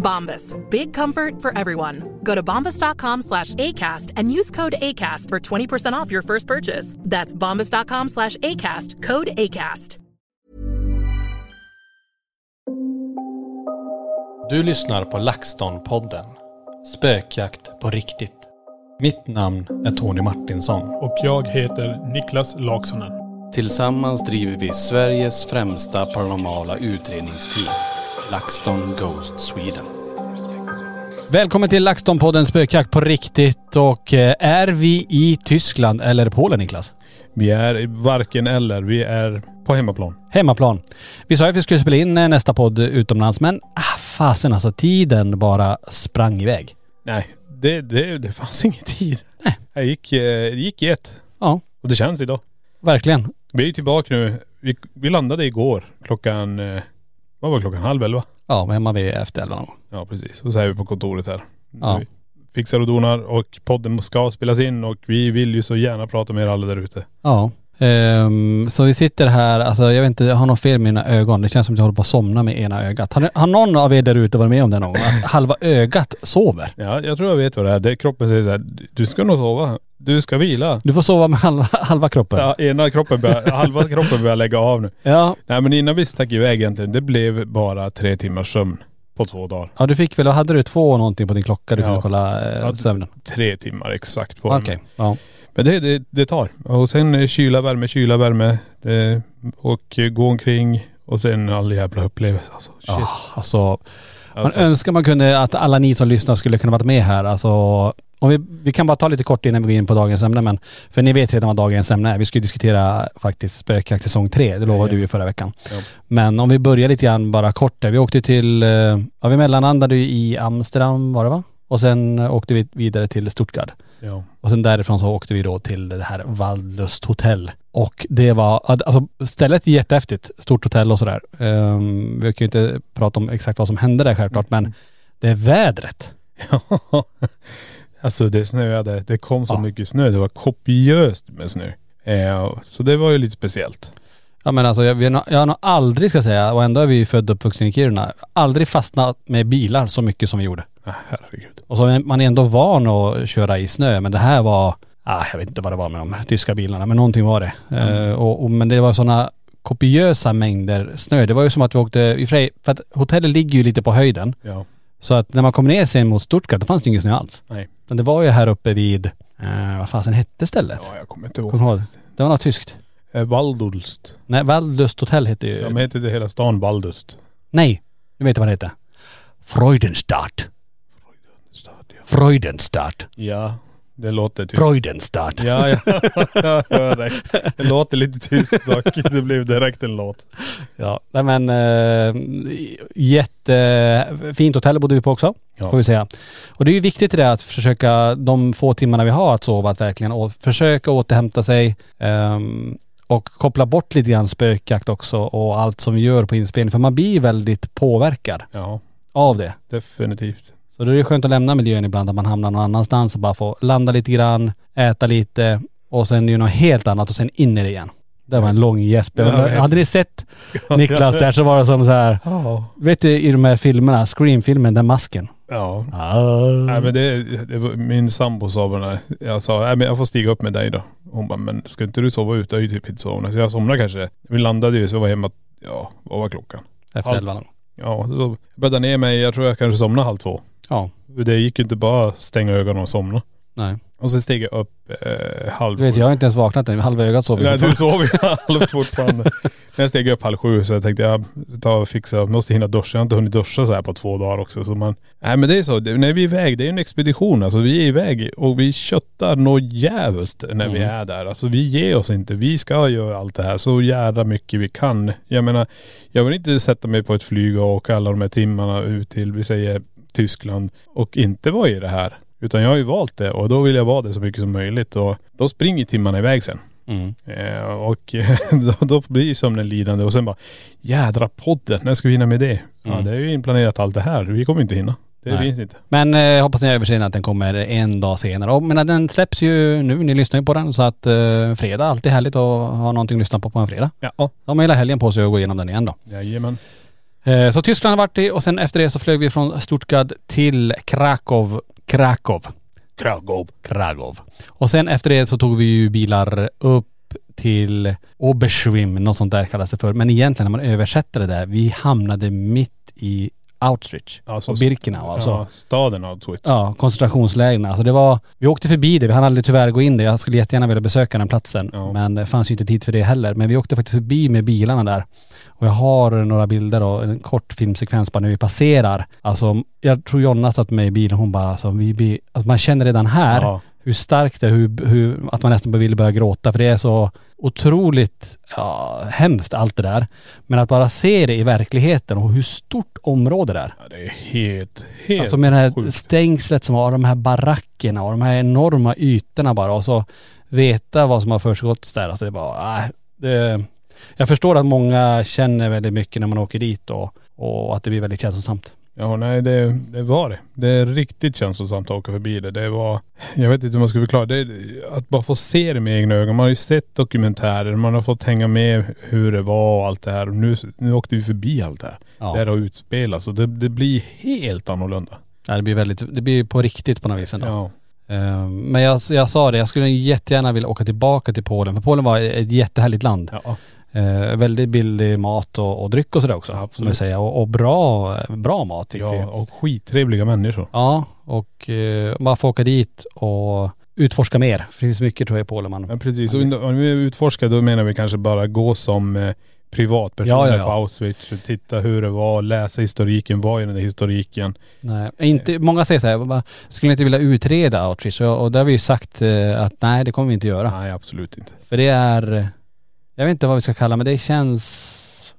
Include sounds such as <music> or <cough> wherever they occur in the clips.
Bombas. Big comfort for everyone. Go to bombas.com slash ACAST and use code ACAST for 20% off your first purchase. That's bombas.com slash ACAST. Code ACAST. Du lyssnar på LaxTon-podden. Spökjakt på riktigt. Mitt namn är Tony Martinsson. Och jag heter Niklas Laksonen. Tillsammans driver vi Sveriges främsta paranormala utredningsteam. LaxTon Ghost Sweden. Välkommen till LaxTon-podden Spökjakt på riktigt. Och eh, är vi i Tyskland eller Polen Niklas? Vi är varken eller. Vi är på hemmaplan. Hemmaplan. Vi sa att vi skulle spela in eh, nästa podd utomlands men ah, fasen alltså tiden bara sprang iväg. Nej, det, det, det fanns ingen tid. Nej. Jag gick, eh, det gick i ett. Ja, Och det känns idag. verkligen. Vi är tillbaka nu. Vi, vi landade igår klockan, eh, vad var klockan? Halv elva? Ja, var hemma vid efter elva någon gång. Ja precis. Och så är vi på kontoret här. Ja. Vi fixar och donar och podden ska spelas in och vi vill ju så gärna prata med er alla där ute. Ja. Ehm, så vi sitter här, alltså jag vet inte, jag har något fel med mina ögon. Det känns som att jag håller på att somna med ena ögat. Har, ni- har någon av er där ute varit med om det någon gång? Att halva ögat sover? Ja, jag tror jag vet vad det är. Det, kroppen säger så här, du ska nog sova. Du ska vila. Du får sova med halva, halva kroppen. Ja, ena kroppen börjar, halva kroppen börjar lägga av nu. ja. Nej men innan vi stack iväg egentligen, det blev bara tre timmars sömn på två dagar. Ja du fick väl, hade du två någonting på din klocka du Ja. kunde kolla eh, sömnen? Tre timmar exakt på Okej, den. ja. Men det, det, det tar. Och sen eh, kyla, värme, kyla, värme. Det, och eh, gå omkring och sen all jävla upplevelse alltså. Shit. Ja, alltså, man alltså, önskar man kunde att alla ni som lyssnar skulle kunna vara med här. Alltså, om vi, vi kan bara ta lite kort innan vi går in på dagens ämne men för ni vet redan vad dagens ämne är. Vi ska ju diskutera faktiskt spökjakt säsong tre. Det lovade Ja. du ju förra veckan. Ja. Men om vi börjar lite grann bara kort där. Vi åkte till, eh, ja vi mellanlandade ju i Amsterdam var det va? Och sen eh, åkte vi vidare till Stuttgart. ja. Och sen därifrån så åkte vi då till det här Waldlust hotell. Och det var, alltså stället är jättehäftigt. Stort hotell och sådär. Um, vi kan ju inte prata om exakt vad som hände där självklart men det är vädret. <laughs> alltså det snöade. Det kom så Ja. mycket snö. Det var kopiöst med snö. Eh, så det var ju lite speciellt. Ja men alltså jag, jag har nog aldrig ska säga, och ändå är vi ju födda och uppvuxna i Kiruna, aldrig fastnat med bilar så mycket som vi gjorde. Ah, herregud. Och så man är ändå van att köra i snö men det här var, ah, jag vet inte vad det var med de tyska bilarna men någonting var det. Eh, och, och, men det var sådana kopiösa mängder snö. Det var ju som att vi åkte, i för för att hotellet ligger ju lite på höjden. Ja. Så att när man kom ner sen mot Stuttgart, då fanns det ingen snö alls. Nej. Men det var ju här uppe vid, eh, vad fasen hette stället? Ja, jag kommer inte ihåg. Kommer du ihåg? Det var något tyskt. Eh, Waldulst. Nej, Waldlust hotell hette ju.. Ja, men heter det hela stan Waldust? Nej, nu vet jag vad det heter. Freudenstadt. Freudenstadt. Ja, det låter typ. Freudenstadt. Ja, ja. jag hör dig. Det låter lite tyst dock. Det blev direkt en låt. Ja, nej men äh, jättefint hotell bodde vi på också. Ja. Får vi säga. Och det är ju viktigt i det att försöka, de få timmarna vi har att sova, att verkligen och försöka återhämta sig. ehm, och koppla bort lite grann spökjakt också och allt som vi gör på inspelning. För man blir väldigt påverkad Ja, av det. definitivt. Så då är det skönt att lämna miljön ibland, att man hamnar någon annanstans och bara få landa lite grann, äta lite och sen är det något helt annat och sen in i det igen. Det var en lång gäsp. Hade ni sett Niklas där så var det som så här. Ja. Vet du i de här filmerna, Scream-filmen, den masken. Ja. Ah. Nej men det, det var, min sambo sa bara, jag sa, nej men jag får stiga upp med dig då. Hon bara, men ska inte du sova ute? Jag har ju typ inte sovnat. Så jag somnade kanske. Vi landade ju så jag var hemma, ja vad var klockan? Efter elva. Ja, så bäddade ner mig, jag tror jag kanske somnade halv två. Ja. Det gick ju inte bara stänga ögonen och somna. Nej. Och sen steg jag upp eh, halv Du vet jag har inte ens vaknat än. Halva ögat sov Nej du sov ju halvt fortfarande. <laughs> Jag steg upp halv sju så jag tänkte jag tar och fixar, måste hinna duscha. Jag har inte hunnit duscha så här på två dagar också. Så man, nej men det är så, det, när vi är iväg, det är en expedition alltså. Vi är iväg och vi köttar något jävligt när vi Mm. är där. Alltså vi ger oss inte. Vi ska göra allt det här så jävla mycket vi kan. Jag menar, jag vill inte sätta mig på ett flyg och åka alla de här timmarna ut till, vi säger Tyskland och inte vara i det här. Utan jag har ju valt det och då vill jag vara det så mycket som möjligt och då springer timmarna iväg sen. Mm. Eh, och <laughs> då, då blir sömnen lidande och sen bara jädra podden, när ska vi hinna med det? Ja Mm. det är ju inplanerat allt det här. Vi kommer inte hinna. Det Nej. finns inte. Men eh, hoppas ni har överseende att den kommer en dag senare. Och, men den släpps ju nu, ni lyssnar ju på den så att eh, fredag, alltid härligt att ha någonting att lyssna på på en fredag. Ja. De har hela helgen på sig att gå igenom den igen då. Jajamän. Eh, så Tyskland har varit i och sen efter det så flög vi från Stuttgart till Krakow. Krakow. Krakow. Krakow. Och sen efter det så tog vi ju bilar upp till Oberschwim, något sånt där kallas det för. Men egentligen när man översätter det där, vi hamnade mitt i Auschwitz. Alltså, och Birkenau alltså. Ja, staden Auschwitz. Ja, koncentrationslägren. Alltså det var, vi åkte förbi det, vi hann aldrig tyvärr gå in där. Jag skulle jättegärna vilja besöka den platsen. Ja. Men det fanns ju inte tid för det heller. Men vi åkte faktiskt förbi med bilarna där. Och jag har några bilder och en kort filmsekvens bara när vi passerar. Alltså jag tror Jonna satt med i bilen hon bara alltså, vi blir, alltså man känner redan här Ja. hur starkt det är, hur, hur, att man nästan vill börja gråta för det är så otroligt ja, hemskt allt det där. Men att bara se det i verkligheten och hur stort område det är. ja, det är helt, helt Alltså med det här sjukt. stängslet som har de här barackerna och de här enorma ytorna bara och så veta vad som har försiggått där. Alltså det var, äh, det, jag förstår att många känner väldigt mycket när man åker dit och, och att det blir väldigt känslosamt. Ja nej det, det var det. Det är riktigt känslosamt att åka förbi det. Det var, jag vet inte hur man ska förklara det. Att bara få se det med egna ögon. Man har ju sett dokumentärer, man har fått hänga med hur det var och allt det här. Och nu, nu åkte vi förbi allt det här. Ja. Det har utspelats och det, det blir helt annorlunda. Ja, det blir väldigt, det blir på riktigt på något vis ändå. Ja. Eh, Men jag, jag sa det, jag skulle jättegärna vilja åka tillbaka till Polen. För Polen var ett jättehärligt land. Ja. Eh, väldigt billig mat och, och dryck och sådär också. Absolut. Som du säger. Och, och bra, bra mat vi. ja och skittrevliga människor. Ja, och eh, bara få åka dit och utforska mer. För det finns mycket tror jag i Polen man... Ja precis. Och om vi utforskar då menar vi kanske bara gå som eh, privatpersoner Ja, ja, ja. på Auschwitz. Titta hur det var, läsa historiken, vad är den där historiken? Nej, inte, många säger så här, "Va, skulle inte vilja utreda Auschwitz? Och, och det har vi ju sagt eh, att nej det kommer vi inte göra. Nej absolut inte. För det är, jag vet inte vad vi ska kalla men det känns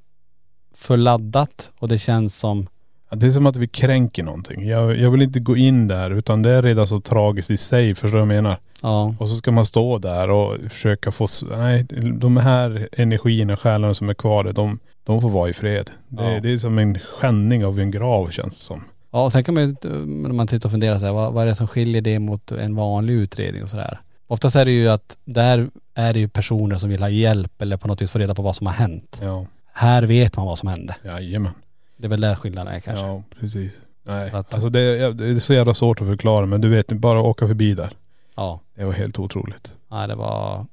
för laddat och det känns som, Ja, Det är som att vi kränker någonting. Jag, jag vill inte gå in där utan det är redan så tragiskt i sig, förstår du vad jag menar? ja, Och så ska man stå där och försöka få, nej de här energierna, själarna som är kvar, de, de får vara i fred. Det, Ja. det är som en skändning av en grav känns det som. ja och sen kan man ju, när man tittar och funderar så här, vad, vad är det som skiljer det mot en vanlig utredning och sådär? Oftast är det ju att där är det ju personer som vill ha hjälp eller på något vis få reda på vad som har hänt. Ja, Här vet man vad som hände. jajamän. Det är väl där skillnaden är kanske. Ja, precis. Nej, Att- alltså det, är- det är så jävla svårt att förklara men du vet, bara åka förbi där. Ja. Det var helt otroligt. Nej det var,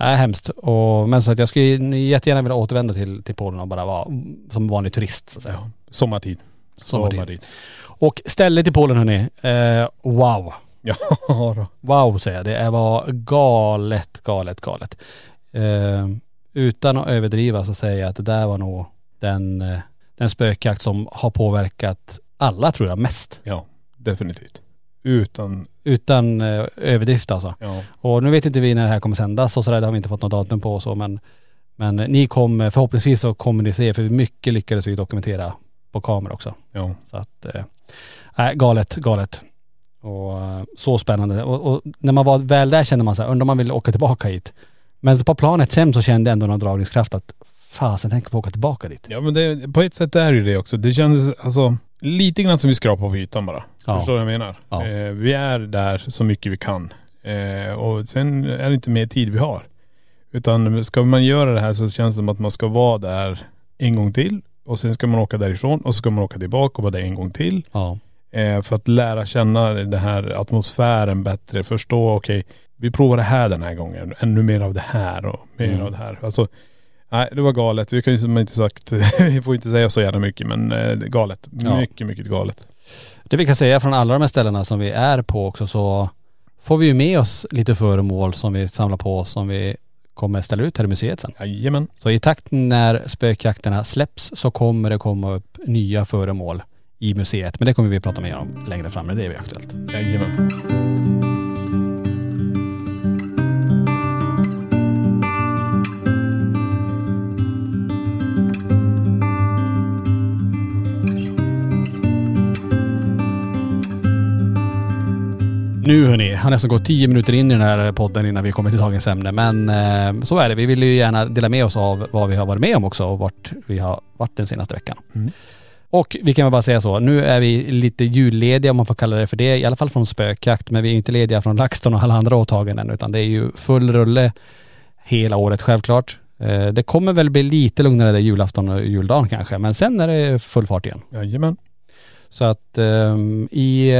nej hemskt. Och, men så att jag skulle jättegärna vilja återvända till, till Polen och bara vara som vanlig turist så att säga. Ja. Sommartid. Sommartid. Och stället i Polen hörni, eh, wow. <laughs> Ja då. Wow säger jag. Det var galet, galet, galet. Eh, utan att överdriva så säger jag att det där var nog den, eh, den spökjakt som har påverkat alla tror jag mest. Ja, definitivt. Utan, Utan eh, överdrift alltså. ja. Och nu vet inte vi när det här kommer sändas och sådär, det har vi inte fått något datum på och så men Men ni kommer, förhoppningsvis så kommer ni se, för mycket lyckades vi dokumentera på kamera också. Ja. Så att, eh, nej galet, galet. Och eh, så spännande. Och, och när man var väl där kände man så här, undrar om man vill åka tillbaka hit. Men på planet sen så kände jag ändå någon dragningskraft att fasen, tänk på att åka tillbaka dit. Ja men det, på ett sätt är det ju det också. Det kändes alltså lite grann som vi skrapar på ytan bara. Ja. Förstår du vad jag menar? Ja. Eh, vi är där så mycket vi kan. Eh, och sen är det inte mer tid vi har. Utan ska man göra det här så känns det som att man ska vara där en gång till och sen ska man åka därifrån och så ska man åka tillbaka och vara där en gång till. Ja. Eh, för att lära känna den här atmosfären bättre. Förstå, okej, vi provar det här den här gången. Ännu mer av det här och mer Mm. av det här. Alltså, nej det var galet. Vi kan ju som inte sagt, <laughs> vi får inte säga så jävla mycket men eh, galet. Ja. Mycket, mycket galet. Det vi kan säga från alla de här ställena som vi är på också så får vi ju med oss lite föremål som vi samlar på oss som vi kommer ställa ut här i museet sen. Jajamän. Så i takt när spökjakterna släpps så kommer det komma upp nya föremål i museet. Men det kommer vi prata mer om längre fram när det är aktuellt. Jajamän. Nu hörni, har nästan gått tio minuter in i den här podden innan vi kommer till dagens ämne. Men eh, så är det. Vi vill ju gärna dela med oss av vad vi har varit med om också och vart vi har varit den senaste veckan. Mm. Och vi kan väl bara säga så, nu är vi lite jullediga om man får kalla det för det, i alla fall från spökjakt. Men vi är inte lediga från LaxTon och alla andra åtaganden utan det är ju full rulle hela året självklart. Eh, det kommer väl bli lite lugnare där julafton och juldagen kanske, men sen är det full fart igen. Jajamän. Så att ehm, i,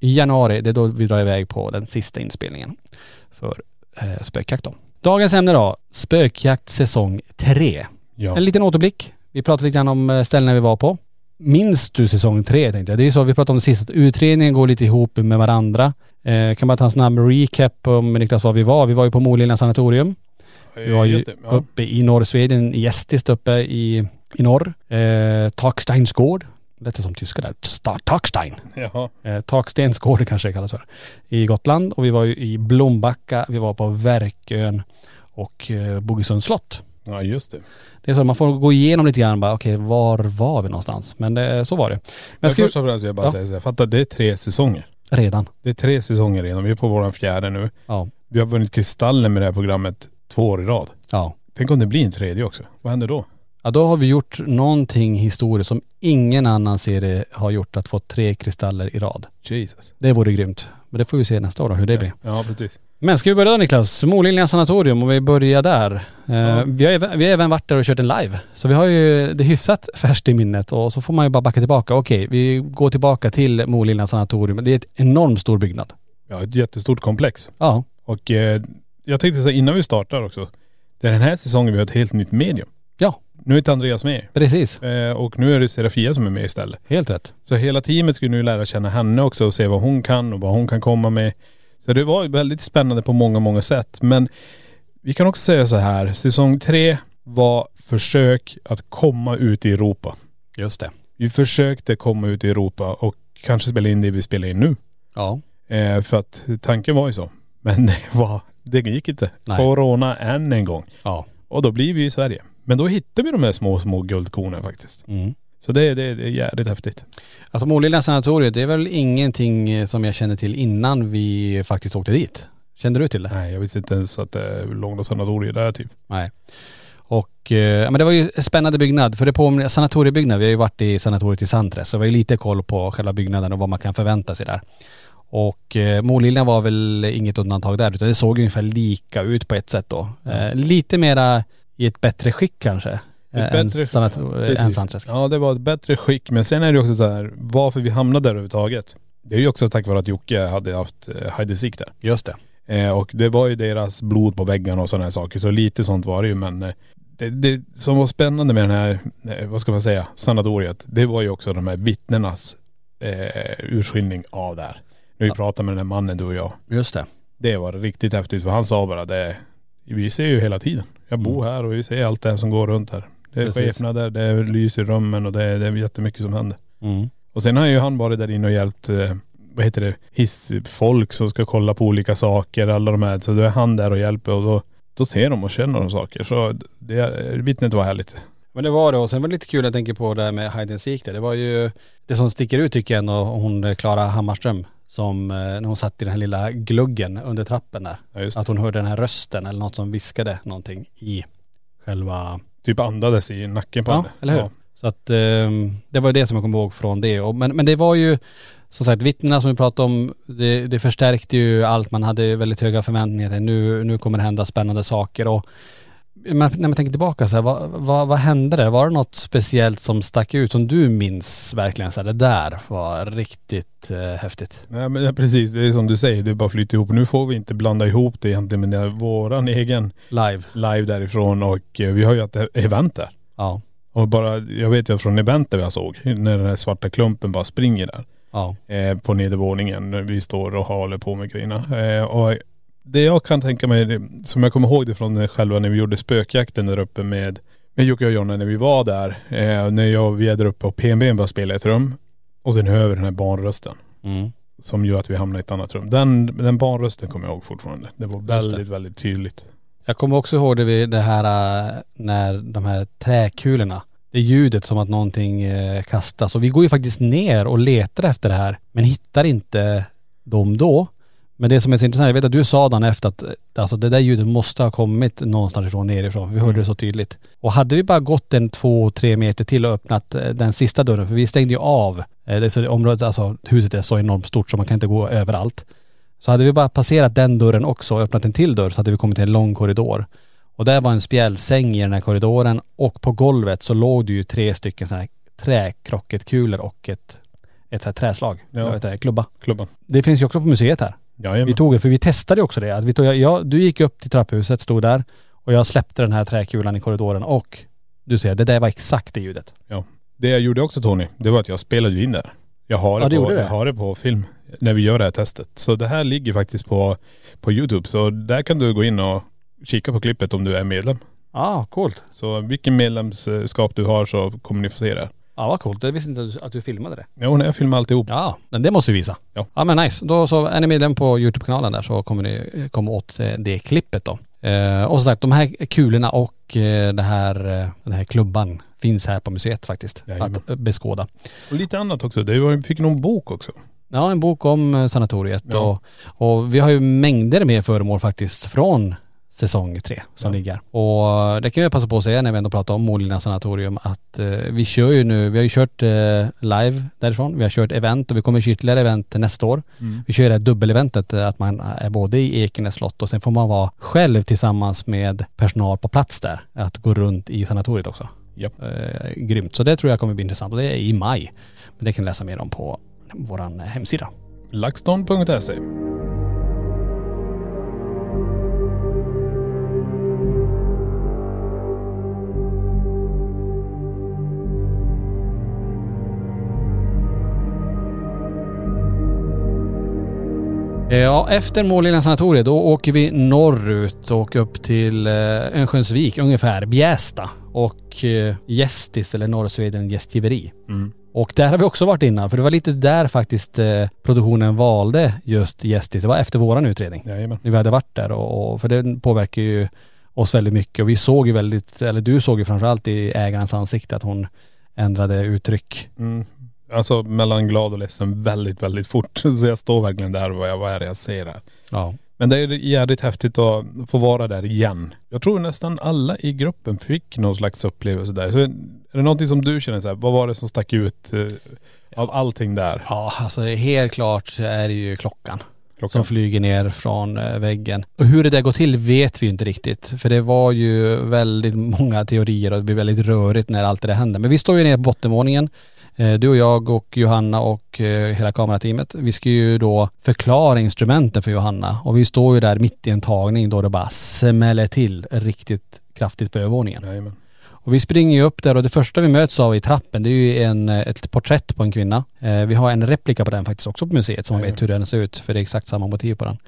i januari, det är då vi drar iväg på den sista inspelningen för eh, spökjakt då. Dagens ämne då, spökjakt säsong 3. Ja. En liten återblick. Vi pratade lite grann om eh, ställena vi var på. Minns du säsong 3 tänkte jag? Det är ju så, vi pratade om det sist, att utredningen går lite ihop med varandra. Eh, kan bara ta en snabb recap om Niklas var vi var. Vi var ju på Molilla sanatorium. Vi var ju det. Ja. uppe i Norrsveden, i Gästis uppe i, i norr. Eh, Taksteins gård. Lät som tyska där. Takstein. Jaha. Eh, Takstens gård kanske det kallas för. I Gotland. Och vi var ju i Blombacka, vi var på Verkön och eh, Bogesunds slott. Ja just det. Det är så, man får gå igenom lite grann bara, okej var var vi någonstans? Men det, så var det. Men Men ska, först och främst jag bara Ja. säga så här, fatta det är tre säsonger. redan. Det är tre säsonger redan. Vi är på våran fjärde nu. Ja. Vi har vunnit Kristallen med det här programmet två år i rad. Ja. Tänk om det blir en tredje också. Vad händer då? Ja då har vi gjort någonting historiskt som ingen annan serie har gjort, att få tre kristaller i rad. Jesus. Det vore grymt. Men det får vi se nästa år då, hur det blir. Ja precis. Men ska vi börja då Niklas? Moliljan sanatorium och vi börjar där. Eh, vi, har, även- vi har även varit där och kört en live. Så vi har ju det hyfsat färskt i minnet och så får man ju bara backa tillbaka. Okej, vi går tillbaka till Moliljan sanatorium. Det är ett enormt stor byggnad. Ja ett jättestort komplex. Ja, Och eh, jag tänkte säga innan vi startar också. Det är den här säsongen vi har ett helt nytt medium. Ja. Nu är inte Andreas med. precis. Eh, och nu är det Serafia som är med istället. Helt rätt. Så hela teamet ska nu lära känna henne också och se vad hon kan och vad hon kan komma med. Så det var väldigt spännande på många, många sätt. Men vi kan också säga så här, säsong tre var försök att komma ut i Europa. Just det. Vi försökte komma ut i Europa och kanske spela in det vi spelar in nu. Ja. Eh, för att tanken var ju så. Men <laughs> det var, det gick inte. Nej. Corona än en gång. Ja. Och då blir vi i Sverige. Men då hittar vi de här små, små guldkornen faktiskt. Mm. Så det, det, det är jävligt häftigt. Alltså Moliljan sanatorium, det är väl ingenting eh, som jag kände till innan vi faktiskt åkte dit. Kände du till det? Nej jag visste inte ens att det låg något sanatorium där typ. Nej. Och, eh, men det var ju en spännande byggnad, för det påminner, sanatoriebyggnad, vi har ju varit i sanatoriet i Santres, så vi har ju lite koll på själva byggnaden och vad man kan förvänta sig där. Och eh, Moliljan var väl inget undantag där, utan det såg ungefär lika ut på ett sätt då. Eh, lite mera i ett bättre skick kanske. eh, Ett än, bättre- sanat- än. Santres. Ja det var ett bättre skick men sen är det också så här, varför vi hamnade där överhuvudtaget. Det är ju också tack vare att Jocke hade haft eh, and seek där. Just det. Eh, och det var ju deras blod på väggarna och sådana här saker. Så lite sånt var det ju men eh, det, det som var spännande med den här, eh, vad ska man säga, sanatoriet. Det var ju också de här vittnenas eh, urskiljning av där. När vi Ja. pratade med den här mannen du och jag. Just det. Det var riktigt häftigt för han sa bara det, vi ser ju hela tiden. Jag bor här och vi ser allt det här som går runt här. Det är Mm. Precis. där, det är lys i rummen och det är, det är jättemycket som händer. Mm. Och sen har ju han varit där inne och hjälpt, eh, vad heter det, hissfolk som ska kolla på olika saker, alla de här. Så då är han där och hjälper och då, då ser de och känner de saker. Så det, vittnet var härligt. Men det var det och sen var det lite kul, jag tänker på det här med hide and seek där. Det var ju, det som sticker ut tycker jag ändå, hon eh, Klara Hammarström, som eh, när hon satt i den här lilla gluggen under trappen där. Ja. Att hon hörde den här rösten eller något som viskade någonting i själva, Typ andades i nacken på ja henne. eller hur? Ja. Så att eh, det var ju det som jag kommer ihåg från det. Och, men, men det var ju, som sagt vittnena som vi pratade om, det, det förstärkte ju allt. Man hade väldigt höga förväntningar nu, nu kommer det hända spännande saker och Men när man tänker tillbaka så här, vad, vad, vad hände där? Var det något speciellt som stack ut som du minns verkligen så här, det där var riktigt eh, häftigt? Nej men ja, precis, det är som du säger, det bara flyter ihop. Nu får vi inte blanda ihop det egentligen med det är våran egen Live? live därifrån och eh, vi har ju ett event där. Ja. Och bara, jag vet ju från eventet jag såg, när den här svarta klumpen bara springer där. Ja. eh, på nedervåningen. när Vi står och håller på med grejerna. Eh, och det jag kan tänka mig, som jag kommer ihåg det från själva när vi gjorde spökjakten där uppe med, med Jocke och Jonna när vi var där. Eh, när jag, vi är där uppe och PNB bara spelade i ett rum. Och sen hör vi den här barnrösten. Mm. Som gör att vi hamnar i ett annat rum. Den, den barnrösten kommer jag ihåg fortfarande. Det var det. väldigt, väldigt tydligt. Jag kommer också ihåg det, vid det här äh, när de här träkulorna, det ljudet som att någonting eh, kastas. Och vi går ju faktiskt ner och letar efter det här, men hittar inte dem då. Men det som är så intressant, jag vet att du sa dagen efter att eh, alltså det där ljudet måste ha kommit någonstans ifrån nerifrån. Vi hörde det så tydligt. Och hade vi bara gått en två, tre meter till och öppnat eh, den sista dörren, för vi stängde ju av. eh, Det så området, alltså huset är så enormt stort så man kan inte gå överallt. Så hade vi bara passerat den dörren också och öppnat en till dörr så hade vi kommit till en lång korridor. Och där var en spjälsäng i den här korridoren och på golvet så låg det ju tre stycken sådana här träkrocketkulor och ett, ett så här träslag. Ja. Jag vet inte, klubba. Klubban. Det finns ju också på museet här. Jajamän. Vi tog det, för vi testade också det. Att vi tog, jag, du gick upp till trapphuset, stod där och jag släppte den här träkulan i korridoren och du ser, det där var exakt det ljudet. Det jag gjorde också Tony, det var att jag spelade in där. Jag har det, Ja, det på, det. jag har det på film när vi gör det här testet. Så det här ligger faktiskt på, på Youtube. Så där kan du gå in och kika på klippet om du är medlem. Ja, ah, coolt. Så vilken medlemskap du har så kommer ni få se det. Ja, vad coolt. Jag visste inte att du- filmade det. Jo, jag filmar alltihop. Ja, men det måste vi visa. Ja. Ja men nice. Då så är ni medlem på Youtube-kanalen där så kommer ni komma åt eh, det klippet då. Eh, och som sagt, de här kulorna och eh, det här, eh, den här klubban finns här på museet faktiskt. Jajamän. Att beskåda. Och lite annat också. Det var, fick någon bok också. Ja, en bok om sanatoriet Ja. och, och vi har ju mängder med föremål faktiskt från säsong tre som Ja. ligger. Och det kan jag passa på att säga när vi ändå pratar om Målilla sanatorium att eh, vi kör ju nu, vi har ju kört eh, live därifrån, vi har kört event och vi kommer köra ytterligare event nästa år. Vi kör det här dubbeleventet eh, att man är både i Ekenäs slott och sen får man vara själv tillsammans med personal på plats där. Att gå runt i sanatoriet också. Japp. Eh, grymt. Så det tror jag kommer bli intressant och det är i maj. Men det kan ni läsa mer om på våran hemsida. Laxton.se Ja, efter Målilla sanatoriet då åker vi norrut och upp till eh, Örnsköldsvik ungefär, Bjästa och eh, Gästis eller Norrsveden gästgiveri. Mm. Och där har vi också varit innan för det var lite där faktiskt eh, produktionen valde just Gästis. Det var efter våran utredning. Jajamän. När vi hade varit där och, och för det påverkar ju oss väldigt mycket och vi såg ju väldigt, eller du såg ju framförallt i ägarens ansikte att hon ändrade uttryck. Mm. Alltså mellan glad och ledsen väldigt, väldigt fort. <laughs> Så jag står verkligen där och jag, vad är det jag ser här? Ja. Men det är jävligt häftigt att få vara där igen. Jag tror nästan alla i gruppen fick någon slags upplevelse där. Så är det någonting som du känner så här, vad var det som stack ut eh, av allting där? Ja, alltså helt klart är det ju klockan. Klockan. som flyger ner från eh, väggen. Och hur det där går till vet vi ju inte riktigt. För det var ju väldigt många teorier och det blir väldigt rörigt när allt det där händer. Men vi står ju nere på bottenvåningen. Eh, Du och jag och Johanna och eh, hela kamerateamet. Vi ska ju då förklara instrumenten för Johanna. Och vi står ju där mitt i en tagning då det bara smäller till riktigt kraftigt på övervåningen. Jajamän. Och vi springer ju upp där och det första vi möts av i trappen det är ju en, eh, ett porträtt på en kvinna. Vi har en replika på den faktiskt också på museet så man vet hur den ser ut för det är exakt samma motiv på den.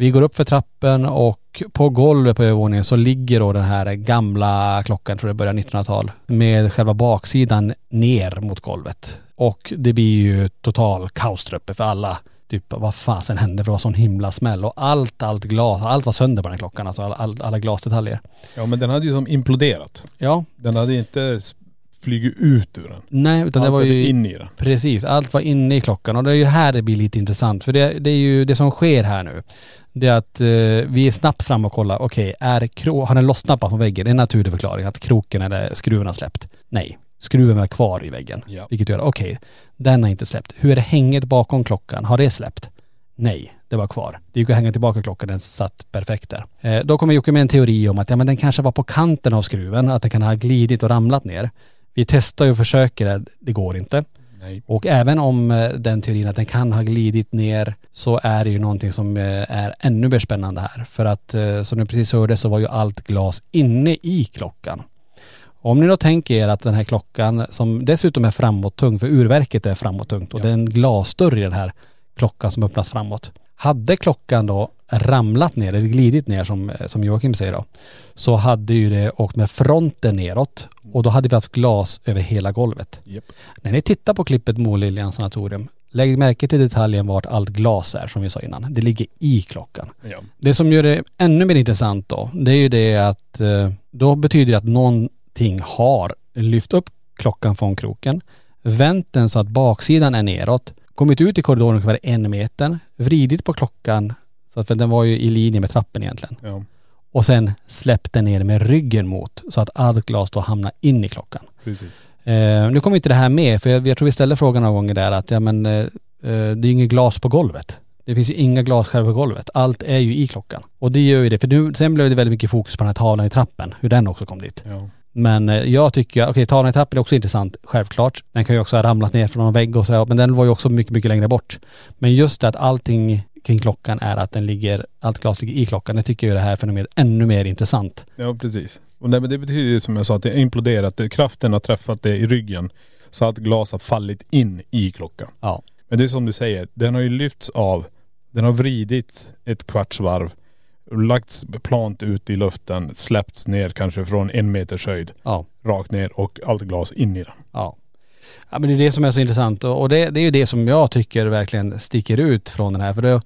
Vi går upp för trappen och på golvet på övervåningen så ligger då den här gamla klockan, jag tror det börjar 1900-tal, med själva baksidan ner mot golvet. Och det blir ju total kaos där uppe för alla. Typ vad fasen hände? För det var sån himla smäll och allt, allt glas, allt var sönder på den här klockan. Alltså all, all, alla glasdetaljer. Ja men den hade ju som imploderat. Ja, Den hade inte flugit ut ur den. nej utan det Allt var hade ju in i den. Precis, allt var inne i klockan och det är ju här det blir lite intressant för det, det är ju det som sker här nu. Det är att eh, vi är snabbt fram och kollar, okej, är kro- har den lossnat bara från väggen? Det är en naturlig förklaring att kroken eller skruven har släppt. Nej, skruven var kvar i väggen. Ja. Vilket gör, okej, den har inte släppt. Hur är det hänget bakom klockan? Har det släppt? Nej, det var kvar. Det gick att hänga tillbaka klockan, den satt perfekt där. Eh, då kommer Jocke med en teori om att ja, men den kanske var på kanten av skruven, att den kan ha glidit och ramlat ner. Vi testar ju och försöker det, det går inte. Nej. Och även om eh, den teorin att den kan ha glidit ner så är det ju någonting som eh, är ännu mer spännande här. För att eh, som ni precis hörde så var ju allt glas inne i klockan. Om ni då tänker er att den här klockan som dessutom är framåttung, för urverket är framåttungt och det är en glasdörr i den här klockan som öppnas framåt. Hade klockan då ramlat ner, eller glidit ner som, som Joakim säger då, så hade ju det åkt med fronten neråt och då hade vi haft glas över hela golvet. Japp. När ni tittar på klippet Moliljan sanatorium, lägg märke till detaljen vart allt glas är som vi sa innan. Det ligger i klockan. Ja. Det som gör det ännu mer intressant då, det är ju det att eh, då betyder det att någonting har lyft upp klockan från kroken, vänt den så att baksidan är neråt, kommit ut i korridoren ungefär en meter, vridit på klockan, så att för den var ju i linje med trappen egentligen, Ja. och sen släppt den ner med ryggen mot så att allt glas då hamnar in i klockan. Precis. Eh, nu kommer inte det här med, för jag, jag tror vi ställde frågan några gånger där att ja men eh, eh, det är ju inget glas på golvet. Det finns ju inga glasskärvor på golvet. Allt är ju i klockan. Och det gör ju det, för nu, sen blev det väldigt mycket fokus på den här tavlan i trappen, hur den också kom dit. Ja. Men eh, jag tycker, okej tavlan i trappen är också intressant, självklart. Den kan ju också ha ramlat ner från någon vägg och sådär, men den var ju också mycket, mycket längre bort. Men just det att allting kring klockan är att den ligger, allt glas ligger i klockan, det tycker jag det här fenomenet ännu mer intressant. Ja precis. Och det, det betyder ju som jag sa att det är imploderat. Kraften har träffat det i ryggen. Så att glas har fallit in i klockan. Ja. Men det är som du säger, den har ju lyfts av. Den har vridits ett kvarts varv. Lagts plant ut i luften, släppts ner kanske från en meters höjd. Ja. Rakt ner och allt glas in i den. Ja. Men det är det som är så intressant och det, det är ju det som jag tycker verkligen sticker ut från den här för då,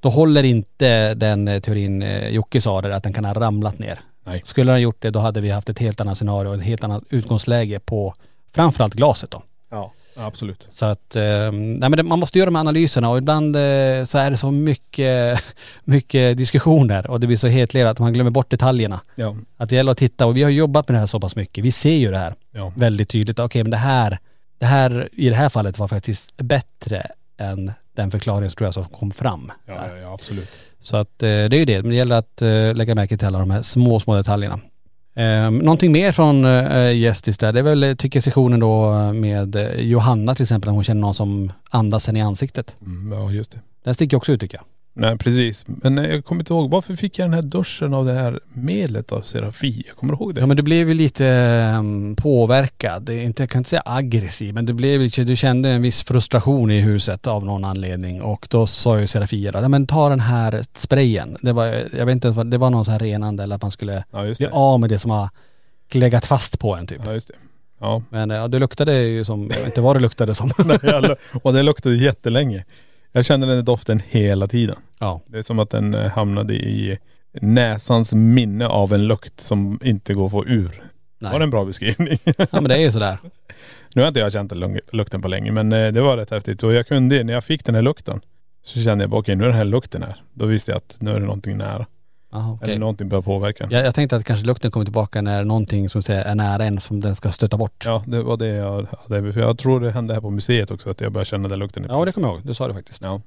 då håller inte den eh, teorin eh, Jocke sa där att den kan ha ramlat ner. Nej. Skulle den ha gjort det då hade vi haft ett helt annat scenario och ett helt annat utgångsläge på framförallt glaset då. Ja. Absolut. Så att, eh, nej men det, man måste göra de här analyserna och ibland eh, så är det så mycket, <laughs> mycket diskussioner och det blir så hetlevat att man glömmer bort detaljerna. Ja. Att det gäller att titta och vi har jobbat med det här så pass mycket. Vi ser ju det här Ja. väldigt tydligt. Okej men det här, det här i det här fallet var faktiskt bättre än den förklaringen tror jag som kom fram. Ja, ja, ja absolut. Så att eh, det är ju det. Men det gäller att eh, lägga märke till alla de här små, små detaljerna. Eh, någonting mer från eh, Gästis där, det är väl, eh, tycker sessionen då med Johanna till exempel, när hon känner någon som andas henne i ansiktet. Mm, ja just det. Den sticker också ut tycker jag. Nej precis. Men eh, jag kommer inte ihåg, varför fick jag den här duschen av det här medlet av Serafi? Jag kommer ihåg det. Ja men du blev ju lite um, påverkad. Inte, jag kan inte säga aggressiv, men du blev lite, du kände en viss frustration i huset av någon anledning. Och då sa ju Serafia då, ja men ta den här sprayen. Det var, jag vet inte, vad- det var någon sån här renande eller att man skulle Ja just bli det. av med det som har legat fast på en typ. Ja just det. Ja. Men ja, det luktade ju som, jag vet inte vad det luktade som. <laughs> Jävlar. och det luktade jättelänge. Jag kände den doften hela tiden. ja. Det är som att den eh, hamnade i näsans minne av en lukt som inte går att få ur. Nej. Var det en bra beskrivning? <laughs> ja men det är ju sådär. nu har inte jag känt den lukten på länge men eh, det var rätt häftigt. Och jag kunde, när jag fick den här lukten så kände jag bara okej nu är den här lukten här. Då visste jag att nu är det någonting nära. Aha, okej. Eller någonting börjar påverka jag, jag tänkte att kanske lukten kommer tillbaka när någonting som säger är nära en som den ska stöta bort. Ja det var det jag hade. För jag tror det hände här på museet också att jag började känna den lukten. Ja det kommer jag ihåg, du sa det faktiskt. Ja.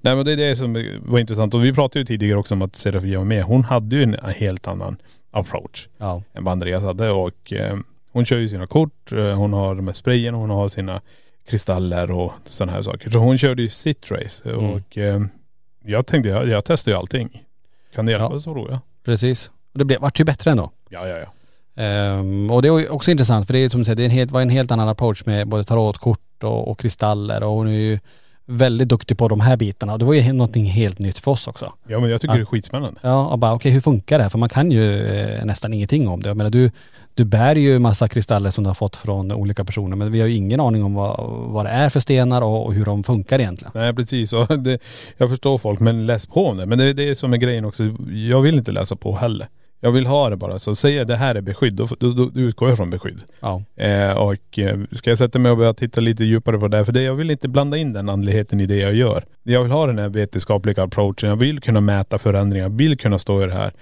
Nej men det är det som var intressant. Och vi pratade ju tidigare också om att Serafia var med. Hon hade ju en helt annan approach Ja. än vad Andreas hade. Och eh, hon kör ju sina kort, eh, hon har de här sprayen, hon har sina kristaller och sådana här saker. Så hon körde ju sitt race. Mm. Och eh, jag tänkte, jag, jag testar ju allting. Kan det hjälpa Ja. så tror jag. Precis. Och det blev, vart ju bättre ändå. Ja ja ja. Ehm, och det är också intressant för det är som du säger, det är en helt, var en helt annan approach med både tarotkort och, och kristaller och hon är ju väldigt duktig på de här bitarna. Och det var ju någonting helt nytt för oss också. Ja men jag tycker Ja. det är skitspännande. Ja, och bara okej hur funkar det här? För man kan ju eh, nästan ingenting om det. Jag menar du, du bär ju massa kristaller som du har fått från olika personer men vi har ju ingen aning om vad, vad det är för stenar och, och hur de funkar egentligen. Nej precis. Och det, jag förstår folk men läs på om det. Men det är det som är grejen också. Jag vill inte läsa på heller. Jag vill ha det bara. Så säger jag det här är beskydd, då, då, då utgår jag från beskydd. Ja. Eh, och eh, ska jag sätta mig och börja titta lite djupare på det här, för det, jag vill inte blanda in den andligheten i det jag gör. Jag vill ha den här vetenskapliga approachen, jag vill kunna mäta förändringar, jag vill kunna stå i det här.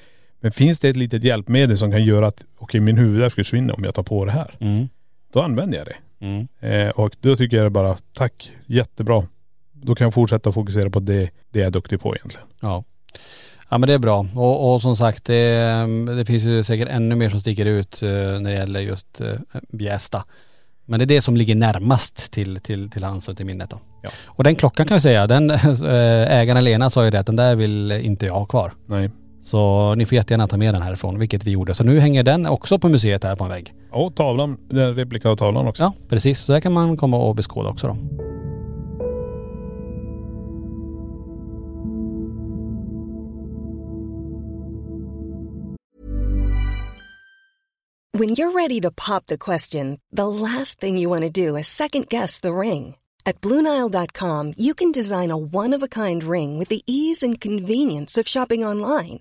Men finns det ett litet hjälpmedel som kan göra att, okej min huvudvärk försvinner om jag tar på det här. Mm. Då använder jag det. Mm. Eh, och då tycker jag bara, tack, jättebra. då kan jag fortsätta fokusera på det, det jag är duktig på egentligen. Ja. Ja men det är bra. Och, och som sagt det, det finns ju säkert ännu mer som sticker ut eh, när det gäller just eh, Bjästa. Men det är det som ligger närmast till, till, till hans och till minnet då. Ja. Och den klockan kan vi säga, den äh, <laughs> ägaren Lena sa ju det att den där vill inte jag ha kvar. Nej. Så ni får jättegärna ta med den härifrån, vilket vi gjorde. Så nu hänger den också på museet här på en vägg. Och tavlan, den replika av tavlan också. Ja, precis. Så där kan man komma och beskåda också då. When you're ready to pop the question, the last thing you want to do is second guess the ring. At Bluenile.com, you can design a one of a kind ring with the ease and convenience of shopping online.